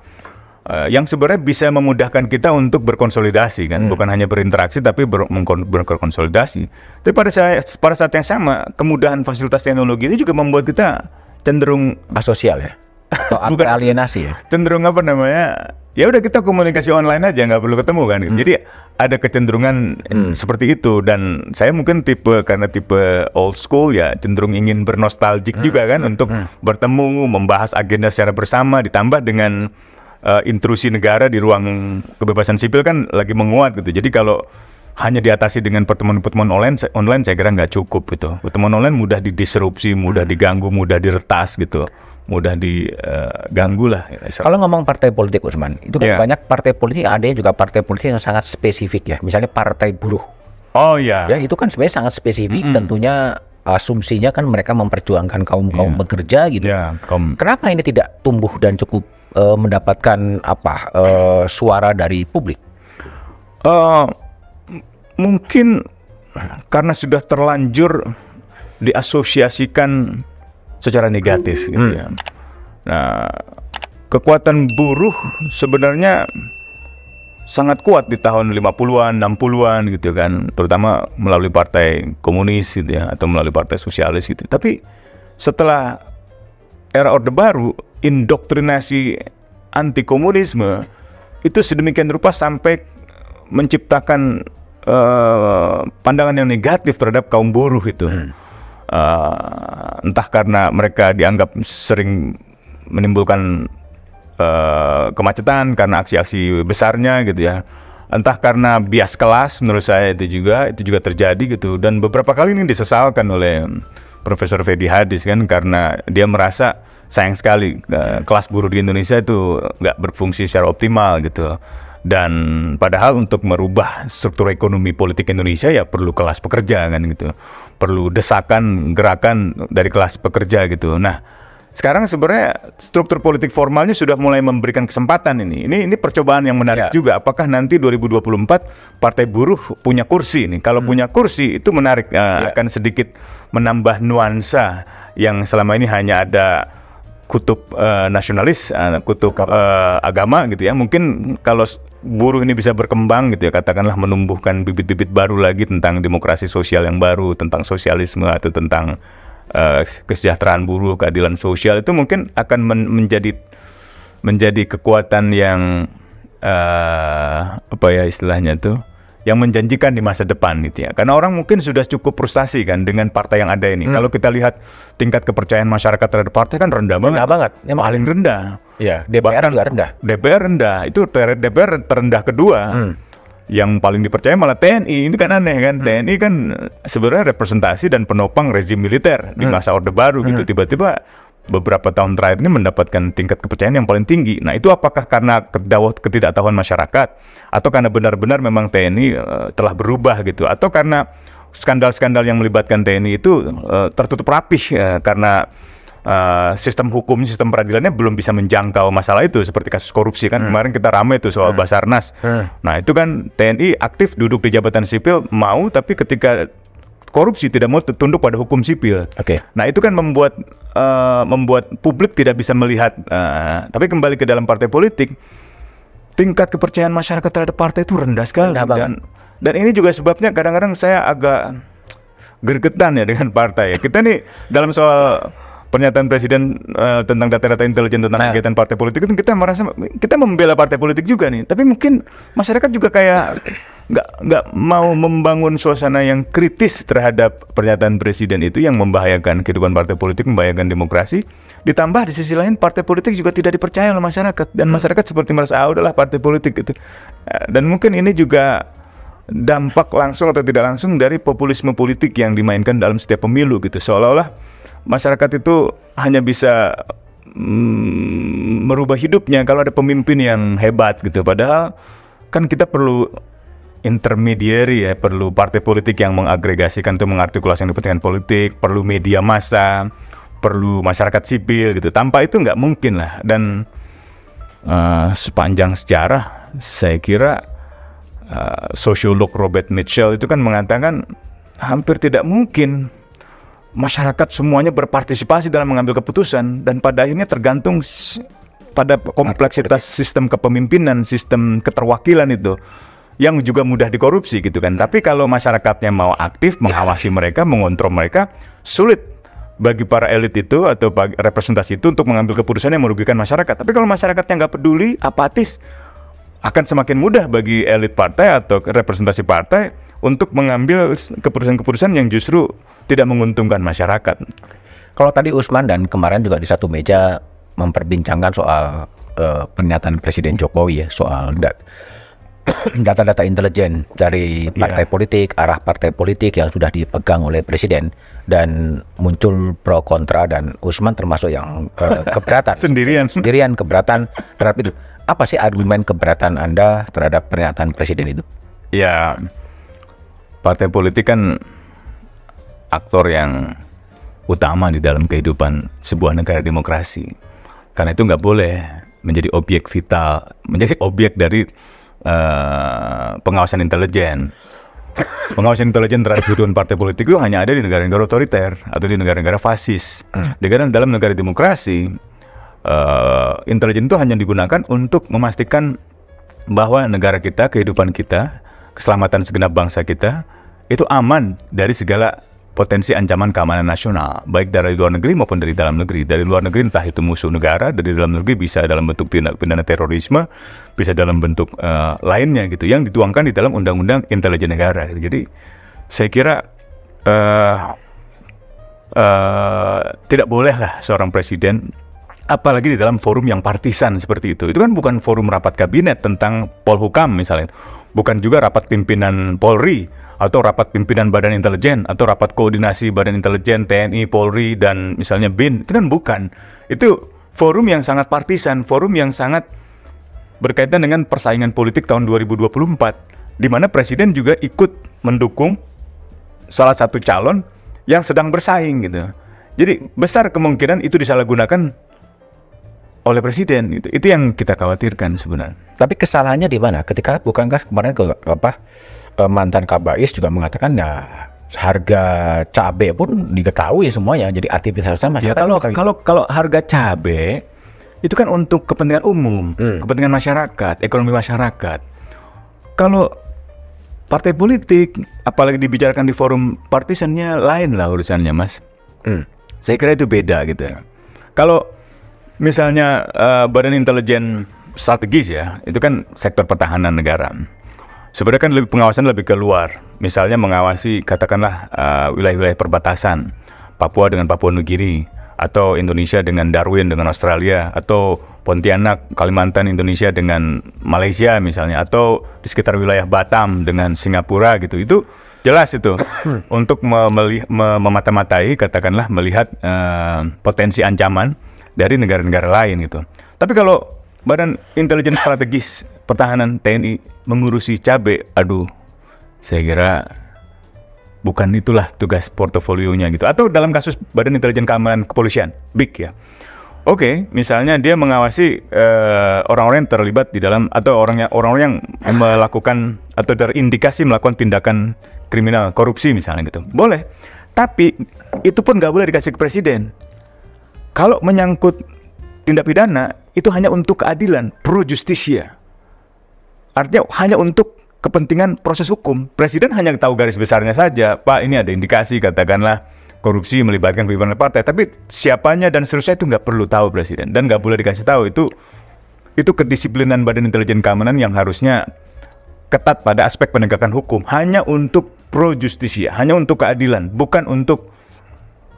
eh, yang sebenarnya bisa memudahkan kita untuk berkonsolidasi kan, bukan hanya berinteraksi tapi ber, berkonsolidasi. Tapi pada saat pada saat yang sama, kemudahan fasilitas teknologi itu juga membuat kita cenderung Asosial ya? Atau Bukan. alienasi ya? cenderung apa namanya ya udah kita komunikasi online aja nggak perlu ketemu kan. Jadi ada kecenderungan seperti itu. Dan saya mungkin tipe karena tipe old school ya cenderung ingin bernostalgic juga kan untuk bertemu membahas agenda secara bersama ditambah dengan eh, intrusi negara di ruang kebebasan sipil kan lagi menguat gitu. Jadi kalau hanya diatasi dengan pertemuan-pertemuan online online saya kira nggak cukup gitu. Pertemuan online mudah didisrupsi mudah diganggu mudah diretas gitu mudah diganggu lah Kalau ngomong partai politik Usman, itu kan Iya. banyak partai politik, ada juga partai politik yang sangat spesifik ya. Misalnya partai buruh. oh ya Ya, itu kan sebenarnya sangat spesifik. Tentunya asumsinya kan mereka memperjuangkan kaum-kaum Iya. bekerja gitu. ya kom Kenapa ini tidak tumbuh dan cukup eh, mendapatkan apa eh, suara dari publik? M- mungkin karena sudah terlanjur diasosiasikan secara negatif gitu ya. Nah, kekuatan buruh sebenarnya sangat kuat di tahun 50-an, 60-an gitu kan, terutama melalui partai komunis gitu ya atau melalui partai sosialis gitu. Tapi setelah era Orde Baru, indoktrinasi anti komunisme itu sedemikian rupa sampai menciptakan eh, pandangan yang negatif terhadap kaum buruh itu. Eh, entah karena mereka dianggap sering menimbulkan eh, kemacetan karena aksi-aksi besarnya gitu ya. Entah karena bias kelas menurut saya itu juga itu juga terjadi gitu. Dan beberapa kali ini disesalkan oleh Profesor Fedi Hadis kan karena dia merasa sayang sekali eh, kelas buruh di Indonesia itu nggak berfungsi secara optimal gitu. Dan padahal untuk merubah struktur ekonomi politik Indonesia ya perlu kelas pekerja kan gitu perlu desakan gerakan dari kelas pekerja gitu nah sekarang sebenarnya struktur politik formalnya sudah mulai memberikan kesempatan ini. Ini ini percobaan yang menarik Ya. juga. Apakah nanti 2024 Partai Buruh punya kursi ini? Kalau punya kursi itu menarik eh, Ya. akan sedikit menambah nuansa yang selama ini hanya ada kutub eh, nasionalis, eh, kutub eh, agama gitu ya. Mungkin kalau buruh ini bisa berkembang gitu ya, katakanlah menumbuhkan bibit-bibit baru lagi tentang demokrasi sosial yang baru, tentang sosialisme atau tentang eh, kesejahteraan buruh, keadilan sosial itu mungkin akan men- menjadi menjadi kekuatan yang eh apa ya istilahnya tuh yang menjanjikan di masa depan gitu ya. Karena orang mungkin sudah cukup frustasi kan dengan partai yang ada ini. Kalau kita lihat tingkat kepercayaan masyarakat terhadap partai kan rendah banget. Rendah banget. Emang- Paling rendah. Ya, DPR juga rendah. DPR rendah. Itu ter- DPR terendah kedua. Yang paling dipercaya malah TNI. Ini kan aneh kan. TNI kan sebenarnya representasi dan penopang rezim militer di masa Orde Baru gitu. Tiba-tiba beberapa tahun terakhir ini mendapatkan tingkat kepercayaan yang paling tinggi. Nah, itu apakah karena kedaw- ketidaktahuan masyarakat? Atau karena benar-benar memang TNI eh, telah berubah gitu? Atau karena skandal-skandal yang melibatkan TNI itu eh, tertutup rapih eh, karena eh, sistem hukum, sistem peradilannya belum bisa menjangkau masalah itu? Seperti kasus korupsi kan kemarin kita ramai tuh soal Basarnas. Nah, itu kan TNI aktif duduk di jabatan sipil mau tapi ketika korupsi tidak mau tunduk pada hukum sipil. Oke. Nah itu kan membuat eh, membuat publik tidak bisa melihat. eh, tapi kembali ke dalam partai politik, tingkat kepercayaan masyarakat terhadap partai itu rendah sekali. Rendah banget. dan dan ini juga sebabnya kadang-kadang saya agak gergetan ya dengan partai. Kita nih dalam soal pernyataan presiden eh, tentang data-data intelijen tentang Nah. kegiatan partai politik itu kita merasa kita membela partai politik juga nih. Tapi mungkin masyarakat juga kayak nggak nggak mau membangun suasana yang kritis terhadap pernyataan presiden itu yang membahayakan kehidupan partai politik, membahayakan demokrasi. Ditambah di sisi lain partai politik juga tidak dipercaya oleh masyarakat dan masyarakat seperti merasa ah udahlah partai politik gitu. Eh, Dan mungkin ini juga dampak langsung atau tidak langsung dari populisme politik yang dimainkan dalam setiap pemilu gitu seolah-olah masyarakat itu hanya bisa mm, merubah hidupnya kalau ada pemimpin yang hebat gitu. Padahal kan kita perlu intermediary ya perlu partai politik yang mengagregasikan atau mengartikulasi kepentingan politik perlu media massa perlu masyarakat sipil gitu. Tanpa itu nggak mungkin lah. Dan eh, sepanjang sejarah saya kira uh, sosiolog Robert Mitchell itu kan mengatakan hampir tidak mungkin masyarakat semuanya berpartisipasi dalam mengambil keputusan dan pada akhirnya tergantung pada kompleksitas sistem kepemimpinan, sistem keterwakilan itu yang juga mudah dikorupsi gitu kan. Tapi kalau masyarakatnya mau aktif mengawasi mereka, mengontrol mereka, sulit bagi para elit itu atau bagi representasi itu untuk mengambil keputusan yang merugikan masyarakat. Tapi kalau masyarakatnya nggak peduli, apatis, akan semakin mudah bagi elit partai atau representasi partai untuk mengambil keputusan-keputusan yang justru tidak menguntungkan masyarakat. Kalau tadi Usman dan kemarin juga di satu meja memperbincangkan soal eh, pernyataan Presiden Jokowi ya soal dat- data-data intelijen dari partai politik, arah partai politik yang sudah dipegang oleh Presiden dan muncul pro kontra dan Usman termasuk yang eh, keberatan. Sendirian. Sendirian keberatan terhadap itu. Apa sih argumen keberatan Anda terhadap pernyataan Presiden itu? Ya, partai politik kan aktor yang utama di dalam kehidupan sebuah negara demokrasi. Karena itu nggak boleh menjadi objek vital, menjadi objek dari eh, pengawasan intelijen. Pengawasan intelijen terhadap kehidupan partai politik itu hanya ada di negara-negara otoriter atau di negara-negara fasis. Dengan dalam negara demokrasi, eh, intelijen itu hanya digunakan untuk memastikan bahwa negara kita, kehidupan kita, keselamatan segenap bangsa kita itu aman dari segala potensi ancaman keamanan nasional, baik dari luar negeri maupun dari dalam negeri. Dari luar negeri entah itu musuh negara, dari dalam negeri bisa dalam bentuk tindak pidana terorisme, bisa dalam bentuk eh, lainnya gitu, yang dituangkan di dalam undang-undang intelijen negara. Jadi saya kira eh, eh, tidak bolehlah seorang presiden apalagi di dalam forum yang partisan seperti itu. Itu kan bukan forum rapat kabinet tentang Polhukam misalnya. Bukan juga rapat pimpinan Polri atau rapat pimpinan Badan Intelijen atau rapat koordinasi Badan Intelijen TNI, Polri dan misalnya BIN. Itu kan bukan. Itu forum yang sangat partisan, forum yang sangat berkaitan dengan persaingan politik tahun 2024 di mana presiden juga ikut mendukung salah satu calon yang sedang bersaing gitu. Jadi besar kemungkinan itu disalahgunakan oleh presiden itu. Itu yang kita khawatirkan sebenarnya. Tapi kesalahannya di mana? Ketika bukankah kemarin ke apa eh, mantan Kabais juga mengatakan ya harga cabai pun diketahui semuanya jadi aktivitasnya Ya masyarakat kalau kayak- kalau kalau harga cabai itu kan untuk kepentingan umum, Hmm. kepentingan masyarakat, ekonomi masyarakat. Kalau partai politik, apalagi dibicarakan di forum partisannya lain lah urusannya, Mas. Hmm. Saya kira itu beda gitu. Kalau misalnya eh, Badan Intelijen Strategis ya, itu kan sektor pertahanan negara. Sebenarnya kan lebih pengawasan lebih keluar. Misalnya mengawasi katakanlah eh, wilayah-wilayah perbatasan Papua dengan Papua Nugini atau Indonesia dengan Darwin dengan Australia atau Pontianak Kalimantan Indonesia dengan Malaysia misalnya atau di sekitar wilayah Batam dengan Singapura gitu. Itu jelas itu untuk me- meli- me- memata-matai katakanlah melihat eh, potensi ancaman dari negara-negara lain gitu. Tapi kalau Badan Intelijen Strategis Pertahanan TNI mengurusi cabai, aduh, saya kira bukan itulah tugas portofolionya gitu. Atau dalam kasus Badan Intelijen Keamanan Kepolisian, BIK ya. Oke, misalnya dia mengawasi eh, orang-orang yang terlibat di dalam atau orang yang orang-orang yang melakukan atau terindikasi melakukan tindakan kriminal korupsi misalnya gitu. Boleh. Tapi itu pun nggak boleh dikasih ke presiden. Kalau menyangkut tindak pidana itu hanya untuk keadilan, pro justisia. Artinya hanya untuk kepentingan proses hukum. Presiden hanya tahu garis besarnya saja. Pak, ini ada indikasi katakanlah korupsi melibatkan pimpinan partai. Tapi siapanya dan seterusnya itu nggak perlu tahu presiden dan nggak boleh dikasih tahu. Itu itu kedisiplinan Badan Intelijen Keamanan yang harusnya ketat pada aspek penegakan hukum. Hanya untuk pro justisia, hanya untuk keadilan, bukan untuk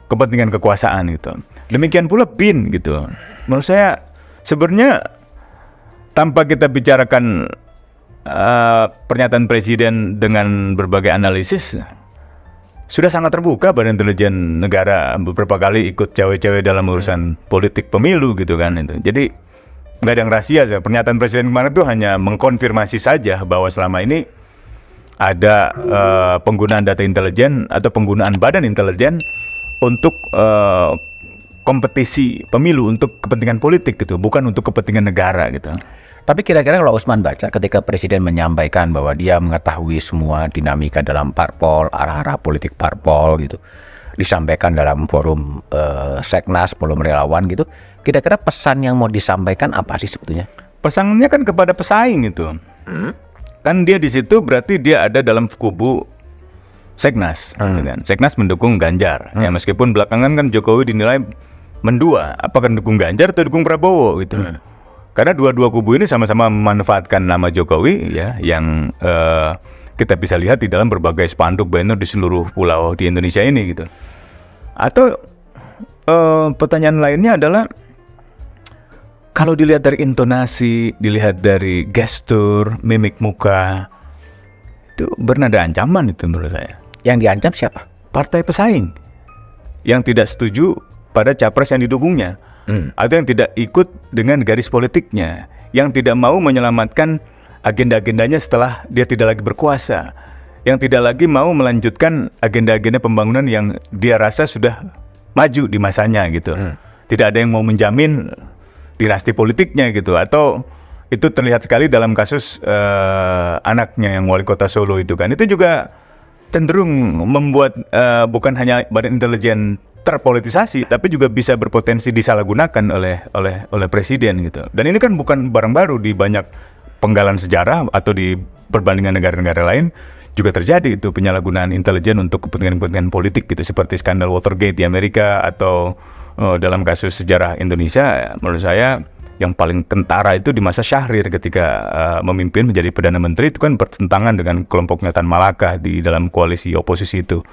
kepentingan kekuasaan gitu. Demikian pula BIN gitu. Menurut saya sebenarnya tanpa kita bicarakan eh, pernyataan presiden dengan berbagai analisis sudah sangat terbuka Badan Intelijen Negara beberapa kali ikut cewek-cewek dalam urusan politik pemilu gitu kan itu. Jadi nggak ada yang rahasia saja. Pernyataan presiden kemarin itu hanya mengkonfirmasi saja bahwa selama ini ada eh, penggunaan data intelijen atau penggunaan badan intelijen untuk eh, kompetisi pemilu untuk kepentingan politik gitu, bukan untuk kepentingan negara gitu. Tapi kira-kira kalau Usman baca ketika Presiden menyampaikan bahwa dia mengetahui semua dinamika dalam parpol, arah-arah politik parpol gitu. disampaikan dalam forum eh, Seknas, forum relawan gitu. Kira-kira pesan yang mau disampaikan apa sih sebetulnya? Pesannya kan kepada pesaing itu. Kan dia di situ berarti dia ada dalam kubu Seknas, gitu kan. Seknas mendukung Ganjar. Ya meskipun belakangan kan Jokowi dinilai mendua, apakah dukung Ganjar atau dukung Prabowo gitu. Karena dua-dua kubu ini sama-sama memanfaatkan nama Jokowi ya yang eh, kita bisa lihat di dalam berbagai spanduk banner di seluruh pulau di Indonesia ini gitu. Atau eh, pertanyaan lainnya adalah kalau dilihat dari intonasi, dilihat dari gestur, mimik muka, itu bernada ancaman itu menurut saya. Yang diancam siapa? Partai pesaing yang tidak setuju pada capres yang didukungnya, atau yang tidak ikut dengan garis politiknya, yang tidak mau menyelamatkan agenda-agendanya setelah dia tidak lagi berkuasa, yang tidak lagi mau melanjutkan agenda-agenda pembangunan yang dia rasa sudah maju di masanya gitu. Tidak ada yang mau menjamin dinasti politiknya gitu. Atau itu terlihat sekali dalam kasus eh, anaknya yang wali kota Solo itu kan. Itu juga cenderung membuat eh, bukan hanya badan intelijen terpolitisasi tapi juga bisa berpotensi disalahgunakan oleh oleh oleh presiden gitu. Dan ini kan bukan barang baru di banyak penggalan sejarah atau di perbandingan negara-negara lain juga terjadi itu penyalahgunaan intelijen untuk kepentingan-kepentingan politik gitu. Seperti skandal Watergate di Amerika atau eh, dalam kasus sejarah Indonesia menurut saya yang paling kentara itu di masa Syahrir ketika eh, memimpin menjadi perdana menteri itu kan bertentangan dengan kelompoknya Tan Malaka di dalam koalisi oposisi itu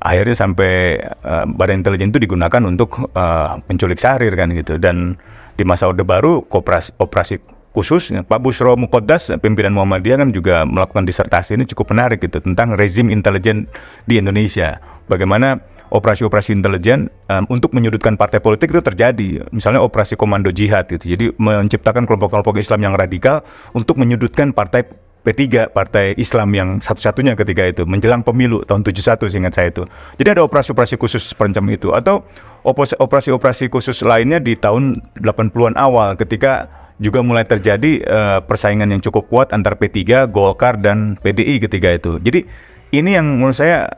akhirnya sampai eh, badan intelijen itu digunakan untuk eh, menculik Syahrir kan gitu. Dan di masa Orde Baru kooperasi operasi khusus Pak Bushro Mukoddas pimpinan Muhammadiyah kan juga melakukan disertasi ini cukup menarik gitu tentang rezim intelijen di Indonesia. Bagaimana operasi-operasi intelijen em, untuk menyudutkan partai politik itu terjadi. Misalnya operasi komando jihad gitu. Jadi menciptakan kelompok-kelompok Islam yang radikal untuk menyudutkan partai P3 partai Islam yang satu-satunya ketika itu menjelang pemilu tahun 71 seingat saya itu. Jadi ada operasi-operasi khusus semacam itu atau operasi-operasi khusus lainnya di tahun 80-an awal ketika juga mulai terjadi eh, persaingan yang cukup kuat antar P3, Golkar dan PDI ketika itu. Jadi ini yang menurut saya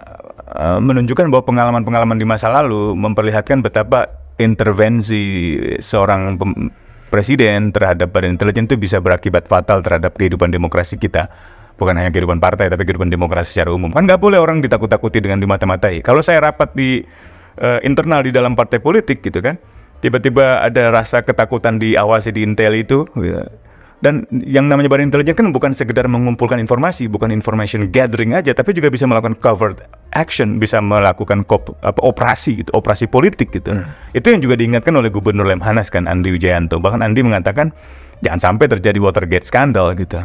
eh, menunjukkan bahwa pengalaman-pengalaman di masa lalu memperlihatkan betapa intervensi seorang presiden terhadap badan intelijen itu bisa berakibat fatal terhadap kehidupan demokrasi kita. Bukan hanya kehidupan partai, tapi kehidupan demokrasi secara umum. Kan nggak boleh orang ditakut-takuti dengan dimata-matai. Kalau saya rapat di eh, internal di dalam partai politik gitu kan, tiba-tiba ada rasa ketakutan diawasi di intel itu. ya. Dan yang namanya badan intelijen kan bukan sekedar mengumpulkan informasi, bukan information gathering aja, tapi juga bisa melakukan covert action, bisa melakukan kop- apa, operasi gitu, operasi politik gitu. Itu yang juga diingatkan oleh Gubernur Lemhanas kan Andi Wijayanto. Bahkan Andi mengatakan jangan sampai terjadi Watergate skandal gitu.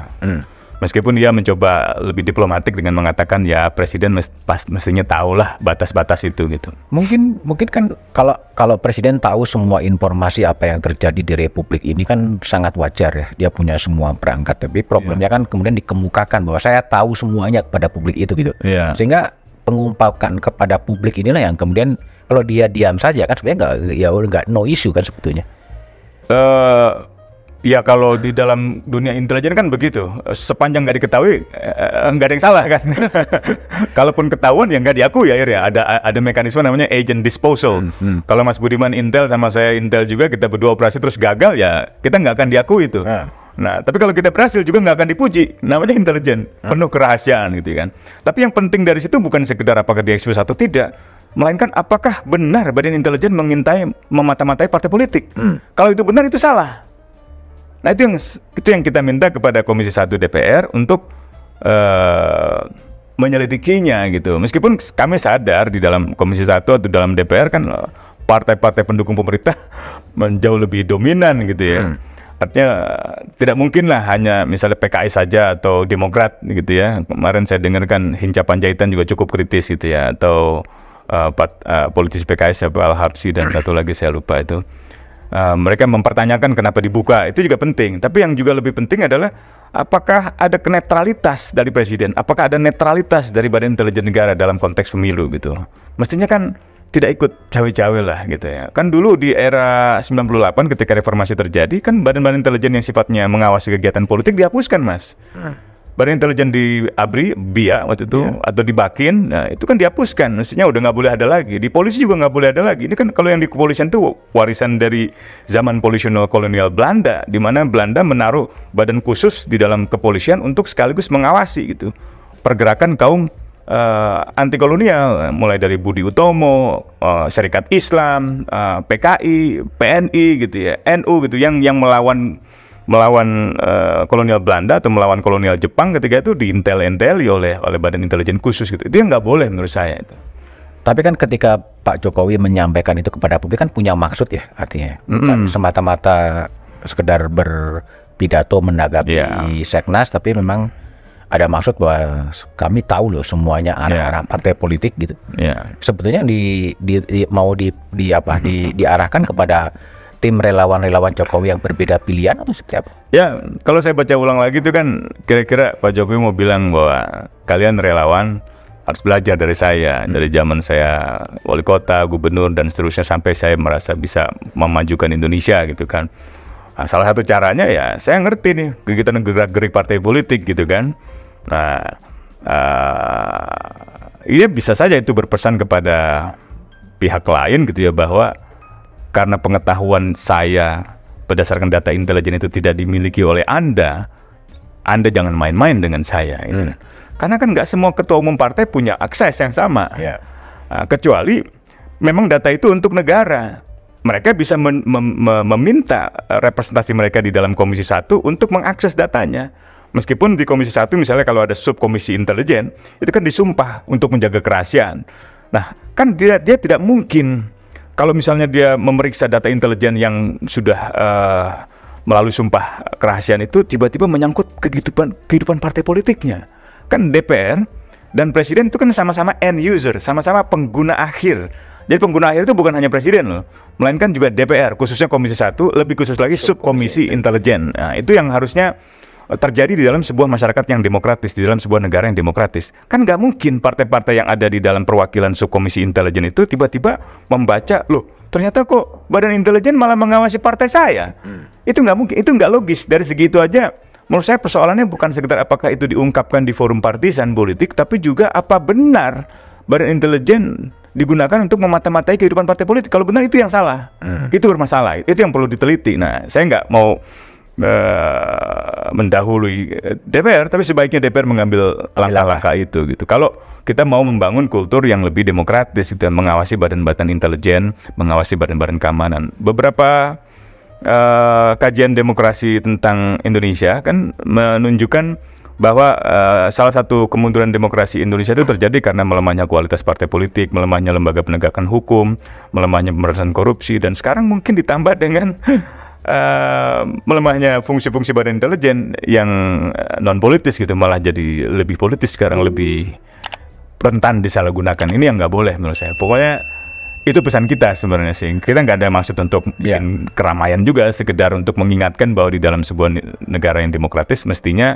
Meskipun dia mencoba lebih diplomatik dengan mengatakan ya presiden mes- pas mestinya tahulah batas-batas itu gitu. Mungkin mungkin kan kalau kalau presiden tahu semua informasi apa yang terjadi di republik ini kan sangat wajar ya. Dia punya semua perangkat. Tapi problemnya kan kemudian dikemukakan bahwa saya tahu semuanya kepada publik itu gitu. Iya. Sehingga pengungkapkan kepada publik inilah yang kemudian kalau dia diam saja kan sebenarnya nggak ya nggak no issue kan sebetulnya. eh ya kalau di dalam dunia intelijen kan begitu. Sepanjang nggak diketahui nggak ada yang salah kan. Kalaupun ketahuan ya nggak diakui akhirnya. Ada ada mekanisme namanya agent disposal. Kalau Mas Budiman intel sama saya intel juga kita berdua operasi terus gagal ya kita nggak akan diakui itu. Nah. Nah, tapi kalau kita berhasil juga nggak akan dipuji. Namanya intelijen, penuh kerahasiaan gitu kan. Tapi yang penting dari situ bukan sekedar apakah dia ekspos atau tidak, melainkan apakah benar badan intelijen mengintai memata-matai partai politik. Kalau itu benar itu salah. Nah, itu yang itu yang kita minta kepada Komisi 1 DPR untuk eh menyelidikinya gitu. Meskipun kami sadar di dalam Komisi 1 atau dalam DPR kan eh, partai-partai pendukung pemerintah menjauh lebih dominan gitu ya. Artinya tidak mungkin lah hanya misalnya PKS saja atau Demokrat gitu ya. Kemarin saya dengarkan Hinca Panjaitan juga cukup kritis gitu ya atau eh, part- eh, politisi PKS siapa Al Habsi dan satu lagi saya lupa itu. Eh, mereka mempertanyakan kenapa dibuka itu juga penting. Tapi yang juga lebih penting adalah apakah ada kenetralitas dari presiden? Apakah ada netralitas dari Badan Intelijen Negara dalam konteks pemilu gitu? Mestinya kan tidak ikut cawe-cawe lah gitu ya. Kan dulu di era 98 ketika reformasi terjadi kan badan-badan intelijen yang sifatnya mengawasi kegiatan politik dihapuskan mas. Badan intelijen di ABRI, BIA waktu itu atau di Bakin, nah itu kan dihapuskan. Mestinya udah nggak boleh ada lagi. Di polisi juga nggak boleh ada lagi. Ini kan kalau yang di kepolisian itu warisan dari zaman polisional kolonial Belanda, di mana Belanda menaruh badan khusus di dalam kepolisian untuk sekaligus mengawasi gitu pergerakan kaum uh, anti kolonial, mulai dari Budi Utomo, uh, Serikat Islam, uh, PKI, PNI gitu ya, NU gitu, yang yang melawan melawan uh, kolonial Belanda atau melawan kolonial Jepang ketika itu diintel-inteli oleh oleh badan intelijen khusus gitu. Itu yang nggak boleh menurut saya itu. Tapi kan ketika Pak Jokowi menyampaikan itu kepada publik kan punya maksud ya artinya. Bukan Mm-mm. semata-mata sekedar berpidato menanggapi Iya. Seknas tapi memang ada maksud bahwa kami tahu loh semuanya arah-arah partai politik gitu. Ya. Sebetulnya di, di, di- mau di, di apa di, diarahkan kepada tim relawan-relawan Jokowi yang berbeda pilihan atau seperti apa? Ya, kalau saya baca ulang lagi itu kan kira-kira Pak Jokowi mau bilang bahwa kalian relawan harus belajar dari saya dari zaman saya wali kota, gubernur dan seterusnya sampai saya merasa bisa memajukan Indonesia gitu kan. Nah, salah satu caranya ya saya ngerti nih kegiatan gerak-gerik partai politik gitu kan. Nah, eh ini bisa saja itu berpesan kepada pihak lain gitu ya bahwa karena pengetahuan saya berdasarkan data intelijen itu tidak dimiliki oleh Anda, Anda jangan main-main dengan saya. gitu. Karena kan nggak semua ketua umum partai punya akses yang sama. Ya. Nah, kecuali memang data itu untuk negara. Mereka bisa men- mem- mem- meminta representasi mereka di dalam Komisi 1 untuk mengakses datanya. Meskipun di Komisi 1 misalnya kalau ada subkomisi intelijen, itu kan disumpah untuk menjaga kerahasiaan. Nah, kan dia, dia tidak mungkin kalau misalnya dia memeriksa data intelijen yang sudah eh, melalui sumpah kerahasiaan itu tiba-tiba menyangkut kehidupan kehidupan partai politiknya. Kan DPR dan presiden itu kan sama-sama end user, sama-sama pengguna akhir. Jadi pengguna akhir itu bukan hanya presiden loh, melainkan juga DPR, khususnya Komisi 1, lebih khusus lagi subkomisi intelijen. Nah, itu yang harusnya terjadi di dalam sebuah masyarakat yang demokratis, di dalam sebuah negara yang demokratis. Kan nggak mungkin partai-partai yang ada di dalam perwakilan subkomisi intelijen itu tiba-tiba membaca, loh ternyata kok badan intelijen malah mengawasi partai saya. Itu nggak mungkin, itu nggak logis. Dari segi itu aja, menurut saya persoalannya bukan sekedar apakah itu diungkapkan di forum partisan politik, tapi juga apa benar badan intelijen digunakan untuk memata-matai kehidupan partai politik. Kalau benar itu yang salah, itu bermasalah. Itu yang perlu diteliti. Nah, saya nggak mau eh, mendahului DPR, tapi sebaiknya DPR mengambil langkah-langkah itu gitu. Kalau kita mau membangun kultur yang lebih demokratis gitu, dan mengawasi badan-badan intelijen, mengawasi badan-badan keamanan. Beberapa eh, kajian demokrasi tentang Indonesia kan menunjukkan bahwa eh, salah satu kemunduran demokrasi Indonesia itu terjadi karena melemahnya kualitas partai politik, melemahnya lembaga penegakan hukum, melemahnya pemberantasan korupsi, dan sekarang mungkin ditambah dengan eh, melemahnya fungsi-fungsi badan intelijen yang non politis gitu, malah jadi lebih politis sekarang lebih rentan disalahgunakan. Ini yang nggak boleh menurut saya. Pokoknya itu pesan kita sebenarnya sih. Kita nggak ada maksud untuk bikin keramaian juga, sekedar untuk mengingatkan bahwa di dalam sebuah ne- negara yang demokratis mestinya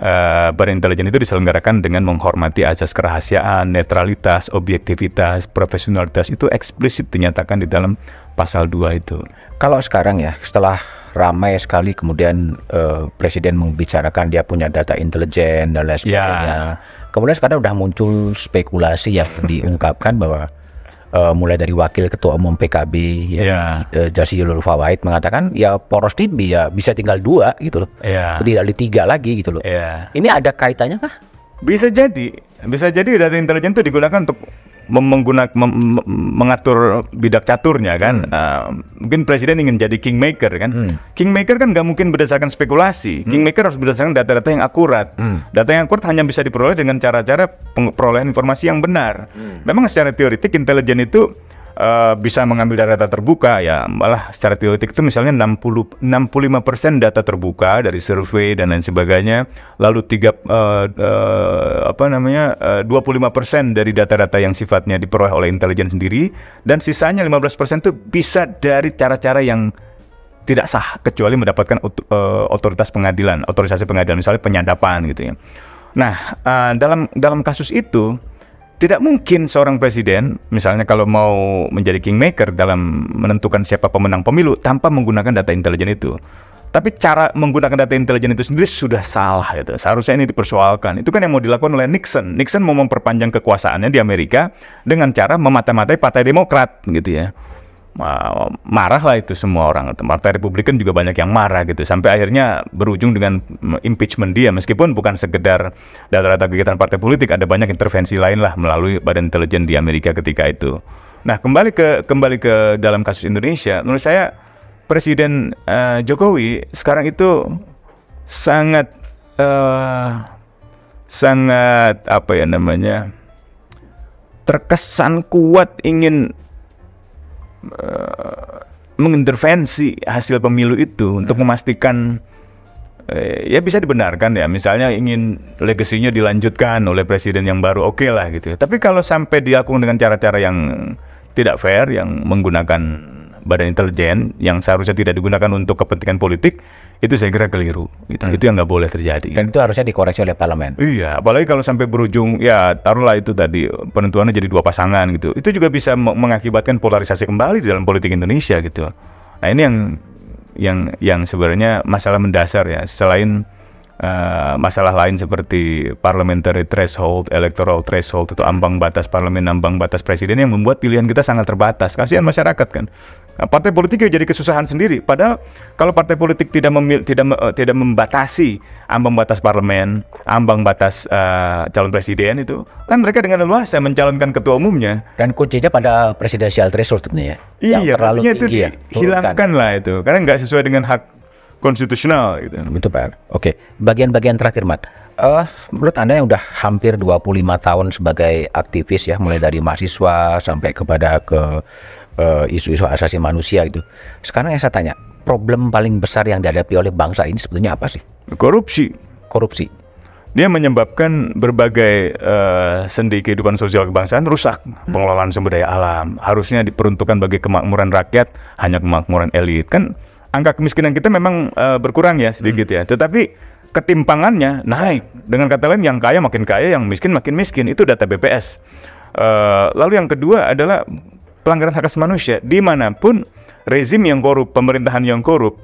eh, badan intelijen itu diselenggarakan dengan menghormati asas kerahasiaan, netralitas, objektivitas, profesionalitas itu eksplisit dinyatakan di dalam pasal 2 itu. Kalau sekarang ya, setelah ramai sekali kemudian eh, presiden membicarakan dia punya data intelijen dan lain sebagainya. Kemudian sekarang udah muncul spekulasi yang diungkapkan bahwa eh, mulai dari wakil ketua umum PKB ya, Ya. eh, Jazilul Fawait mengatakan ya poros TV ya bisa tinggal dua gitu loh, Ya. tidak di tiga lagi gitu loh. Ya. Ini ada kaitannya kah? Bisa jadi, bisa jadi data intelijen itu digunakan untuk menggunakan mengatur bidak caturnya kan. Nah, mungkin presiden ingin jadi kingmaker kan. Kingmaker kan nggak mungkin berdasarkan spekulasi. Kingmaker harus berdasarkan data-data yang akurat. Data yang akurat hanya bisa diperoleh dengan cara-cara perolehan informasi yang benar. Memang secara teoritik intelijen itu eh, bisa mengambil data terbuka ya malah secara teoretik itu misalnya 60 65% data terbuka dari survei dan lain sebagainya lalu tiga eh, eh, apa namanya eh, 25% dari data-data yang sifatnya diperoleh oleh intelijen sendiri dan sisanya 15% itu bisa dari cara-cara yang tidak sah kecuali mendapatkan eh, otoritas pengadilan, otorisasi pengadilan misalnya penyadapan gitu ya. Nah, eh, dalam dalam kasus itu tidak mungkin seorang presiden misalnya kalau mau menjadi kingmaker dalam menentukan siapa pemenang pemilu tanpa menggunakan data intelijen itu. Tapi cara menggunakan data intelijen itu sendiri sudah salah itu. Seharusnya ini dipersoalkan. Itu kan yang mau dilakukan oleh Nixon. Nixon mau memperpanjang kekuasaannya di Amerika dengan cara memata-matai Partai Demokrat gitu ya. Marah lah itu semua orang. Partai Republikan juga banyak yang marah gitu. Sampai akhirnya berujung dengan impeachment dia. Meskipun bukan sekedar data-data kegiatan partai politik, ada banyak intervensi lain lah melalui Badan Intelijen di Amerika ketika itu. Nah kembali ke kembali ke dalam kasus Indonesia, menurut saya Presiden uh, Jokowi sekarang itu sangat uh, sangat apa ya namanya terkesan kuat ingin uh, mengintervensi hasil pemilu itu untuk memastikan uh, ya bisa dibenarkan ya misalnya ingin legasinya dilanjutkan oleh presiden yang baru oke okay lah gitu ya. tapi kalau sampai dilakukan dengan cara-cara yang tidak fair yang menggunakan badan intelijen yang seharusnya tidak digunakan untuk kepentingan politik itu saya kira keliru. Itu, hmm. itu yang nggak boleh terjadi. Dan itu harusnya dikoreksi oleh parlemen. Iya apalagi kalau sampai berujung ya taruhlah itu tadi penentuannya jadi dua pasangan gitu. Itu juga bisa mengakibatkan polarisasi kembali di dalam politik Indonesia gitu. Nah ini yang yang yang sebenarnya masalah mendasar ya. Selain Uh, masalah lain seperti parliamentary threshold, electoral threshold atau ambang batas parlemen, ambang batas presiden yang membuat pilihan kita sangat terbatas. Kasihan masyarakat kan. Nah, partai politik jadi kesusahan sendiri. Padahal kalau partai politik tidak memil, tidak uh, tidak membatasi ambang batas parlemen, ambang batas uh, calon presiden itu, kan mereka dengan leluasa mencalonkan ketua umumnya. Dan kuncinya pada presidensial threshold ya. Iya, terlalu itu ya, hilangkan lah itu, karena nggak sesuai dengan hak konstitusional gitu. Itu Pak. Oke, bagian-bagian terakhir Mat. Uh, menurut Anda yang udah hampir 25 tahun sebagai aktivis ya, mulai dari mahasiswa sampai kepada ke uh, isu-isu asasi manusia itu. Sekarang yang saya tanya, problem paling besar yang dihadapi oleh bangsa ini sebetulnya apa sih? Korupsi. Korupsi. Dia menyebabkan berbagai uh, sendi kehidupan sosial kebangsaan rusak. Hmm. Pengelolaan sumber daya alam harusnya diperuntukkan bagi kemakmuran rakyat, hanya kemakmuran elit. Kan angka kemiskinan kita memang uh, berkurang ya sedikit hmm. ya. Tetapi ketimpangannya naik. Dengan kata lain yang kaya makin kaya, yang miskin makin miskin. Itu data BPS. Uh, lalu yang kedua adalah pelanggaran hak asasi manusia di mana pun rezim yang korup, pemerintahan yang korup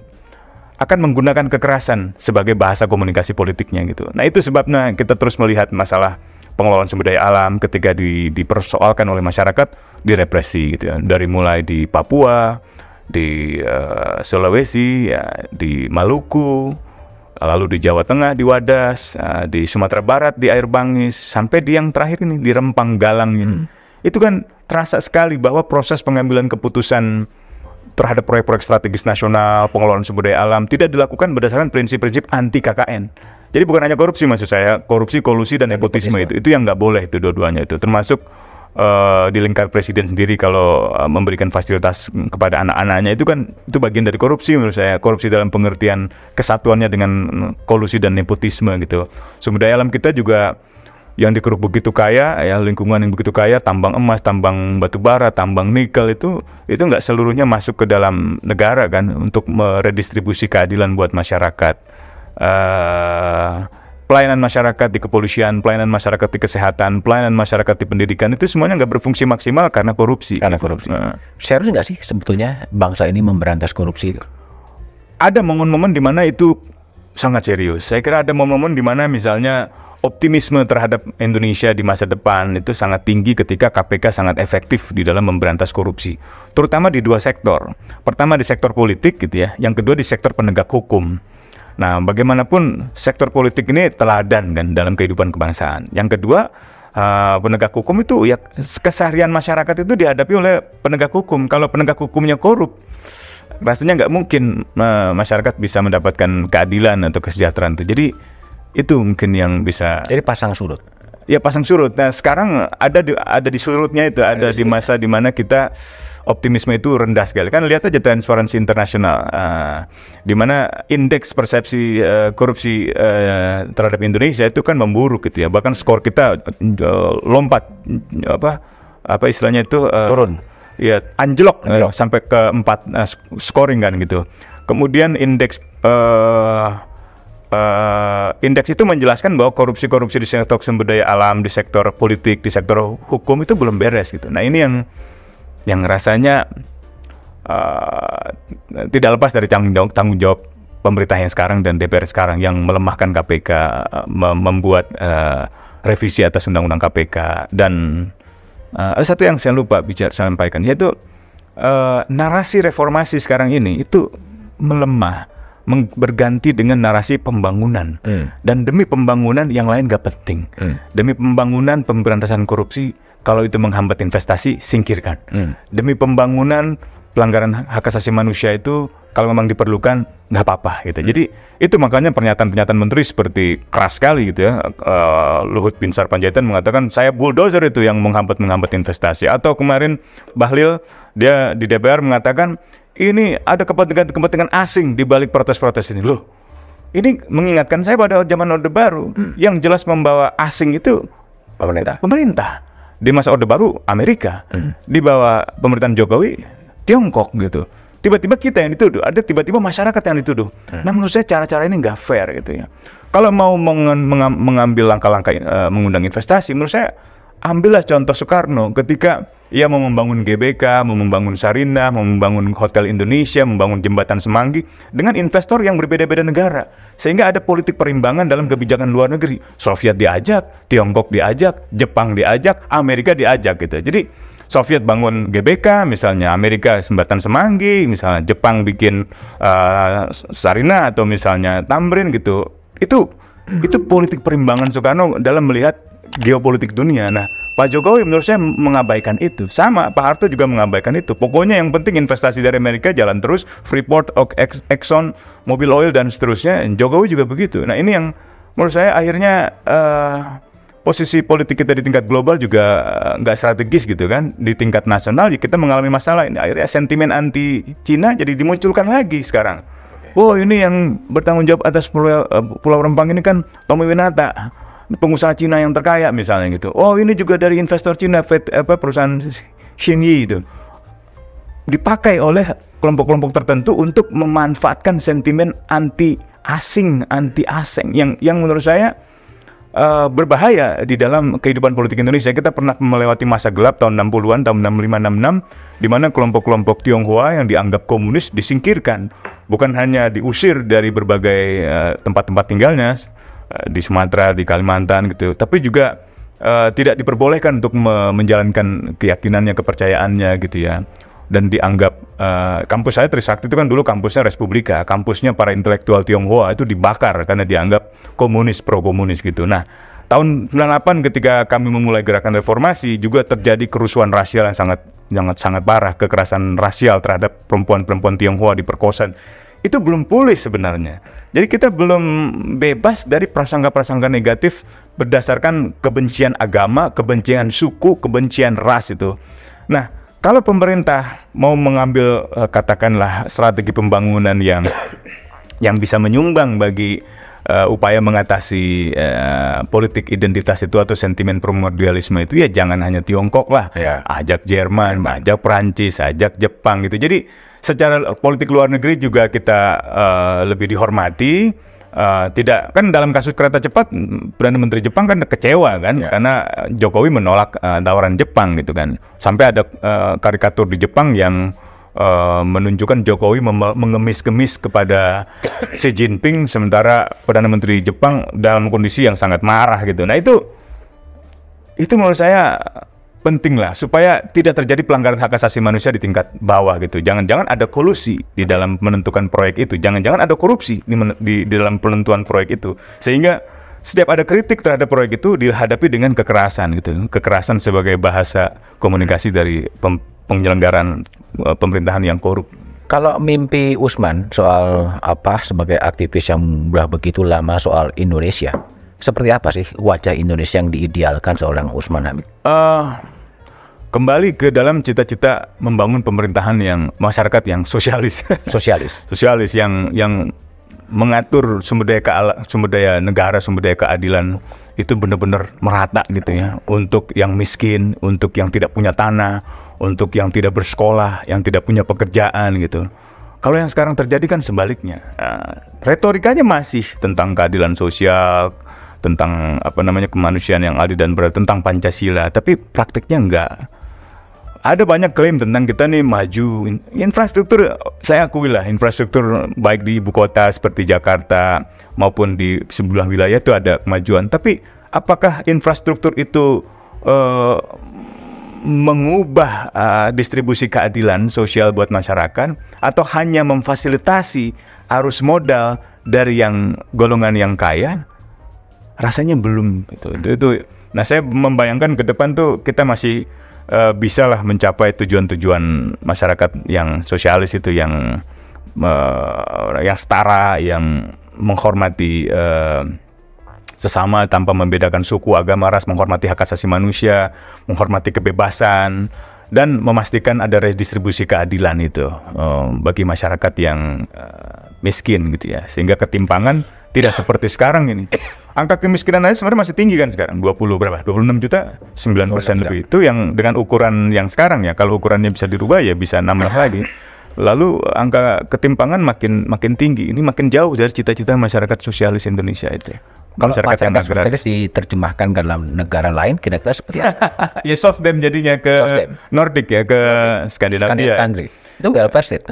akan menggunakan kekerasan sebagai bahasa komunikasi politiknya gitu. Nah itu sebabnya kita terus melihat masalah pengelolaan sumber daya alam ketika di, dipersoalkan oleh masyarakat direpresi gitu ya. Dari mulai di Papua, di uh, Sulawesi, ya, di Maluku, lalu di Jawa Tengah di Wadas, uh, di Sumatera Barat di Air Bangis, sampai di yang terakhir ini di Rempang Galang ini. Hmm. Itu kan terasa sekali bahwa proses pengambilan keputusan terhadap proyek-proyek strategis nasional, pengelolaan sumber daya alam tidak dilakukan berdasarkan prinsip-prinsip anti KKN. Jadi bukan hanya korupsi maksud saya, korupsi, kolusi dan nepotisme itu itu yang nggak boleh itu dua-duanya itu. Termasuk uh, di lingkar presiden sendiri kalau uh, memberikan fasilitas kepada anak-anaknya itu kan itu bagian dari korupsi menurut saya. Korupsi dalam pengertian kesatuannya dengan kolusi dan nepotisme gitu. Sumber daya alam kita juga yang di Keruk begitu kaya ya lingkungan yang begitu kaya tambang emas tambang batu bara tambang nikel itu itu nggak seluruhnya masuk ke dalam negara kan untuk meredistribusi keadilan buat masyarakat. Uh, pelayanan masyarakat di kepolisian pelayanan masyarakat di kesehatan pelayanan masyarakat di pendidikan itu semuanya nggak berfungsi maksimal karena korupsi. Karena korupsi. Uh. serius nggak sih sebetulnya bangsa ini memberantas korupsi itu? Ada momen-momen di mana itu sangat serius. Saya kira ada momen-momen di mana misalnya optimisme terhadap Indonesia di masa depan itu sangat tinggi ketika KPK sangat efektif di dalam memberantas korupsi, terutama di dua sektor. Pertama di sektor politik gitu ya, yang kedua di sektor penegak hukum. Nah, bagaimanapun sektor politik ini teladan kan dalam kehidupan kebangsaan. Yang kedua, uh, penegak hukum itu ya keseharian masyarakat itu dihadapi oleh penegak hukum. Kalau penegak hukumnya korup, rasanya nggak mungkin uh, masyarakat bisa mendapatkan keadilan atau kesejahteraan itu. Jadi itu mungkin yang bisa. Jadi pasang surut. Ya pasang surut. Nah sekarang ada di, ada di surutnya itu, ada, ada di masa di mana kita optimisme itu rendah sekali. Kan lihat aja Transparency International, uh, di mana indeks persepsi uh, korupsi uh, terhadap Indonesia itu kan memburuk gitu ya. Bahkan skor kita uh, lompat apa apa istilahnya itu uh, turun. Ya anjlok, anjlok. Uh, sampai ke empat uh, scoring kan gitu. Kemudian indeks uh, uh, indeks itu menjelaskan bahwa korupsi-korupsi di sektor sumber daya alam, di sektor politik, di sektor hukum itu belum beres gitu. Nah ini yang yang rasanya uh, tidak lepas dari tanggung jawab, pemerintah yang sekarang dan DPR sekarang yang melemahkan KPK, mem- membuat uh, revisi atas undang-undang KPK dan uh, ada satu yang saya lupa bicara sampaikan yaitu uh, narasi reformasi sekarang ini itu melemah berganti dengan narasi pembangunan Hmm. dan demi pembangunan yang lain gak penting Hmm. demi pembangunan pemberantasan korupsi kalau itu menghambat investasi singkirkan Hmm. demi pembangunan pelanggaran hak asasi manusia itu kalau memang diperlukan nggak apa-apa gitu. Jadi itu makanya pernyataan-pernyataan menteri seperti keras sekali gitu ya. Eh, Luhut Binsar Panjaitan mengatakan saya bulldozer itu yang menghambat menghambat investasi. Atau kemarin Bahlil dia di DPR mengatakan ini ada kepentingan-kepentingan asing di balik protes-protes ini. Loh. Ini mengingatkan saya pada zaman Orde Baru yang jelas membawa asing itu Pemerintah. pemerintah. Di masa Orde Baru Amerika. Di bawah pemerintahan Jokowi Tiongkok gitu. Tiba-tiba kita yang dituduh ada tiba-tiba masyarakat yang dituduh. Nah menurut saya cara-cara ini nggak fair gitu ya. Kalau mau mengam- mengambil langkah-langkah eh, mengundang investasi menurut saya ambillah contoh Soekarno ketika ia mau membangun GBK, mau membangun Sarinah, mau membangun Hotel Indonesia, membangun jembatan Semanggi dengan investor yang berbeda-beda negara. Sehingga ada politik perimbangan dalam kebijakan luar negeri. Soviet diajak, Tiongkok diajak, Jepang diajak, Amerika diajak gitu. Jadi Soviet bangun GBK misalnya, Amerika jembatan Semanggi, misalnya Jepang bikin uh, Sarinah atau misalnya Tamrin gitu. Itu itu politik perimbangan Soekarno dalam melihat geopolitik dunia. Nah, Pak Jokowi menurut saya mengabaikan itu. Sama, Pak Harto juga mengabaikan itu. Pokoknya yang penting investasi dari Amerika jalan terus, Freeport, Exxon, Mobil Oil dan seterusnya. Jokowi juga begitu. Nah, ini yang menurut saya akhirnya eh, posisi politik kita di tingkat global juga eh, nggak strategis gitu kan. Di tingkat nasional ya kita mengalami masalah ini. Akhirnya sentimen anti Cina jadi dimunculkan lagi sekarang. Oh ini yang bertanggung jawab atas pulau, eh, pulau Rempang ini kan Tommy Winata pengusaha Cina yang terkaya misalnya gitu. Oh ini juga dari investor Cina, Fed, apa perusahaan Xinyi itu dipakai oleh kelompok-kelompok tertentu untuk memanfaatkan sentimen anti asing, anti asing yang yang menurut saya eh, berbahaya di dalam kehidupan politik Indonesia. Kita pernah melewati masa gelap tahun 60-an, tahun 65-66 di mana kelompok-kelompok Tionghoa yang dianggap komunis disingkirkan, bukan hanya diusir dari berbagai eh, tempat-tempat tinggalnya eh, di Sumatera, di Kalimantan gitu, tapi juga eh, tidak diperbolehkan untuk me- menjalankan keyakinannya, kepercayaannya gitu ya. Dan dianggap eh, kampus saya Trisakti itu kan dulu kampusnya Respublika, kampusnya para intelektual Tionghoa itu dibakar karena dianggap komunis pro komunis gitu. Nah, tahun 98 ketika kami memulai gerakan reformasi juga terjadi kerusuhan rasial yang sangat sangat sangat parah, kekerasan rasial terhadap perempuan-perempuan Tionghoa diperkosa. Itu belum pulih sebenarnya. Jadi kita belum bebas dari prasangka-prasangka negatif berdasarkan kebencian agama, kebencian suku, kebencian ras itu. Nah, kalau pemerintah mau mengambil eh, katakanlah strategi pembangunan yang yang bisa menyumbang bagi eh, upaya mengatasi eh, politik identitas itu atau sentimen primordialisme itu ya jangan hanya Tiongkok lah, Ya. ajak Jerman, ajak Perancis, ajak Jepang gitu. Jadi secara politik luar negeri juga kita eh, lebih dihormati. Eh, tidak kan dalam kasus kereta cepat perdana menteri Jepang kan kecewa kan Ya. karena Jokowi menolak eh, tawaran Jepang gitu kan sampai ada eh, karikatur di Jepang yang eh, menunjukkan Jokowi mengemis-kemis kepada Xi Jinping sementara perdana menteri Jepang dalam kondisi yang sangat marah gitu nah itu itu menurut saya penting lah supaya tidak terjadi pelanggaran hak asasi manusia di tingkat bawah gitu. Jangan-jangan ada kolusi di dalam menentukan proyek itu. Jangan-jangan ada korupsi di, di, di dalam penentuan proyek itu. Sehingga setiap ada kritik terhadap proyek itu dihadapi dengan kekerasan gitu. Kekerasan sebagai bahasa komunikasi dari pem- penyelenggaraan eh, pemerintahan yang korup. Kalau mimpi Usman soal apa sebagai aktivis yang sudah begitu lama soal Indonesia, seperti apa sih wajah Indonesia yang diidealkan seorang Usman Hamid? eh kembali ke dalam cita-cita membangun pemerintahan yang masyarakat yang sosialis. Sosialis. sosialis yang yang mengatur sumber daya keala- sumber daya negara, sumber daya keadilan itu benar-benar merata gitu ya untuk yang miskin, untuk yang tidak punya tanah, untuk yang tidak bersekolah, yang tidak punya pekerjaan gitu. Kalau yang sekarang terjadi kan sebaliknya. Nah, retorikanya masih tentang keadilan sosial, tentang apa namanya kemanusiaan yang adil dan beradil, tentang Pancasila, tapi prakteknya enggak ada banyak klaim tentang kita nih maju In- infrastruktur saya akui lah infrastruktur baik di ibu kota seperti Jakarta maupun di sebelah wilayah itu ada kemajuan. Tapi apakah infrastruktur itu eh, mengubah uh, distribusi keadilan sosial buat masyarakat atau hanya memfasilitasi arus modal dari yang golongan yang kaya? Rasanya belum itu itu, itu. nah saya membayangkan ke depan tuh kita masih uh, bisa lah mencapai tujuan-tujuan masyarakat yang sosialis itu yang uh, yang setara yang menghormati uh, sesama tanpa membedakan suku, agama, ras, menghormati hak asasi manusia, menghormati kebebasan dan memastikan ada redistribusi keadilan itu bagi masyarakat yang uh, miskin gitu ya. Sehingga ketimpangan tidak seperti sekarang ini. Angka kemiskinan aja sebenarnya masih tinggi kan sekarang, 20 berapa? 26 juta, 9 persen lebih. Itu yang dengan ukuran yang sekarang ya. Kalau ukurannya bisa dirubah ya bisa nambah lagi. Lalu angka ketimpangan makin makin tinggi. Ini makin jauh dari cita-cita masyarakat sosialis Indonesia itu. Kalau Masyarakat yang agraris. sosialis diterjemahkan ke dalam negara lain kira-kira seperti apa? ya soft dem jadinya ke. Nordic ya ke Skandinavia. Itu welfare state.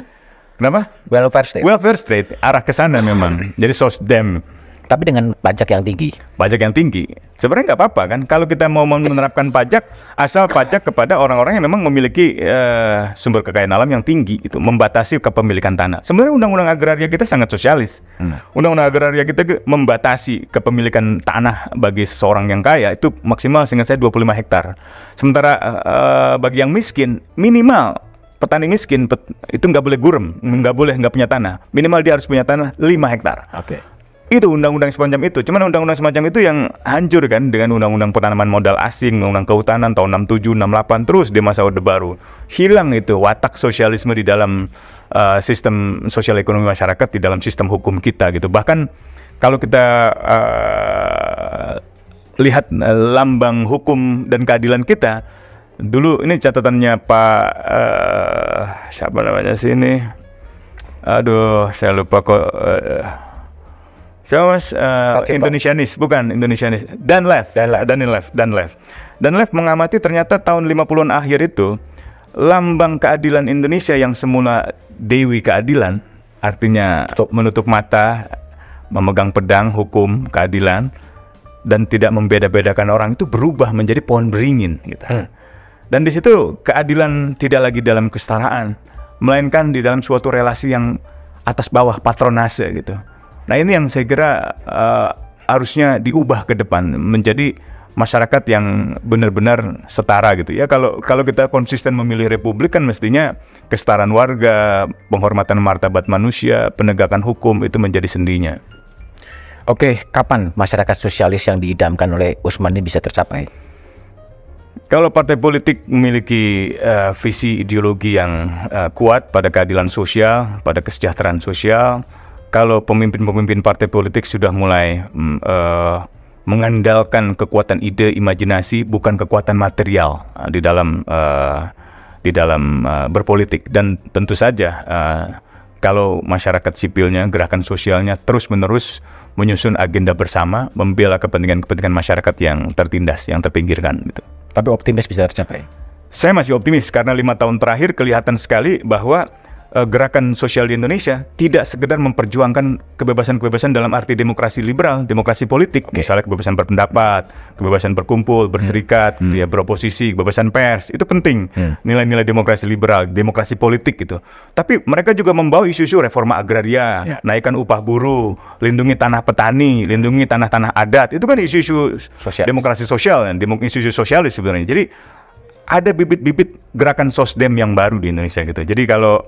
Kenapa? Welfare state. Welfare state arah ke sana memang. Jadi soft dem Tapi dengan pajak yang tinggi. pajak yang tinggi. Sebenarnya nggak apa-apa kan kalau kita mau menerapkan pajak asal pajak kepada orang-orang yang memang memiliki eh, sumber kekayaan alam yang tinggi gitu, membatasi kepemilikan tanah. Sebenarnya undang-undang agraria kita sangat sosialis. Hmm. Undang-undang agraria kita membatasi kepemilikan tanah bagi seseorang yang kaya itu maksimal seingat saya 25 hektar. Sementara eh, bagi yang miskin minimal petani miskin pet- itu nggak boleh gurem, nggak boleh nggak punya tanah. Minimal dia harus punya tanah 5 hektar. Oke. Itu undang-undang semacam itu. Cuman undang-undang semacam itu yang hancur kan dengan undang-undang penanaman modal asing, undang-undang kehutanan tahun 67, 68 terus di masa Orde Baru. Hilang itu watak sosialisme di dalam uh, sistem sosial ekonomi masyarakat di dalam sistem hukum kita gitu. Bahkan kalau kita uh, lihat uh, lambang hukum dan keadilan kita dulu ini catatannya Pak uh, siapa namanya sih ini? Aduh, saya lupa kok. Uh, Siapa mas? Uh. Indonesianis, bukan Indonesianis. Dan left, dan left, dan left, dan left. Dan left mengamati ternyata tahun 50-an akhir itu lambang keadilan Indonesia yang semula dewi keadilan, artinya menutup mata, memegang pedang hukum keadilan dan tidak membeda-bedakan orang itu berubah menjadi pohon beringin gitu. Dan di situ keadilan tidak lagi dalam kesetaraan, melainkan di dalam suatu relasi yang atas bawah patronase gitu. Nah ini yang saya kira eh, harusnya diubah ke depan menjadi masyarakat yang benar-benar setara gitu ya. Kalau kalau kita konsisten memilih republik kan mestinya kesetaraan warga, penghormatan martabat manusia, penegakan hukum itu menjadi sendinya. Oke, kapan masyarakat sosialis yang diidamkan oleh Usman ini bisa tercapai? Kalau partai politik memiliki eh, visi ideologi yang eh, kuat pada keadilan sosial, pada kesejahteraan sosial, kalau pemimpin-pemimpin partai politik sudah mulai mm, eh, mengandalkan kekuatan ide, imajinasi, bukan kekuatan material eh, di dalam eh, di dalam eh, berpolitik, dan tentu saja eh, kalau masyarakat sipilnya, gerakan sosialnya terus-menerus menyusun agenda bersama, membela kepentingan-kepentingan masyarakat yang tertindas, yang terpinggirkan, gitu. Tapi optimis bisa tercapai. Saya masih optimis karena lima tahun terakhir kelihatan sekali bahwa eh, gerakan sosial di Indonesia tidak sekedar memperjuangkan kebebasan-kebebasan dalam arti demokrasi liberal, demokrasi politik, misalnya kebebasan berpendapat, kebebasan berkumpul, berserikat, ya beroposisi, kebebasan pers, itu penting. Nilai-nilai demokrasi liberal, demokrasi politik gitu. Tapi mereka juga membawa isu-isu reforma agraria, Ya. naikkan upah buruh, lindungi tanah petani, lindungi tanah-tanah adat. Itu kan isu-isu Sosial. demokrasi sosial dan demo- isu-isu sosialis sebenarnya. Jadi ada bibit-bibit gerakan sosdem yang baru di Indonesia gitu. Jadi kalau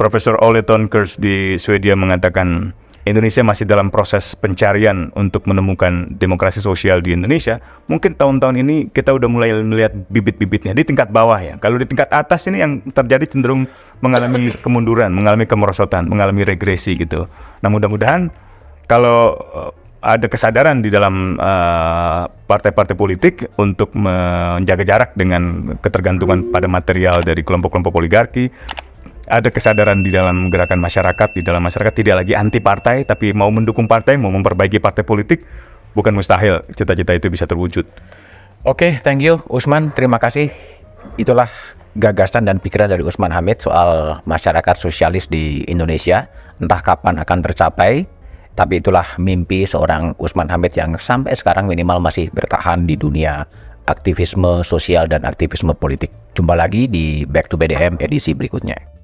Profesor Ole Tonkers di Swedia mengatakan Indonesia masih dalam proses pencarian untuk menemukan demokrasi sosial di Indonesia, mungkin tahun-tahun ini kita udah mulai melihat bibit-bibitnya di tingkat bawah ya. Kalau di tingkat atas ini yang terjadi cenderung mengalami kemunduran, mengalami kemerosotan, mengalami regresi gitu. Nah mudah-mudahan kalau eh, ada kesadaran di dalam eh, partai-partai politik untuk menjaga jarak dengan ketergantungan pada material dari kelompok-kelompok oligarki, ada kesadaran di dalam gerakan masyarakat, di dalam masyarakat tidak lagi anti partai, tapi mau mendukung partai, mau memperbaiki partai politik, bukan mustahil cita-cita itu bisa terwujud. Oke, thank you Usman. Terima kasih. Itulah gagasan dan pikiran dari Usman Hamid soal masyarakat sosialis di Indonesia. Entah kapan akan tercapai, tapi itulah mimpi seorang Usman Hamid yang sampai sekarang minimal masih bertahan di dunia aktivisme sosial dan aktivisme politik. Jumpa lagi di Back to BDM edisi berikutnya.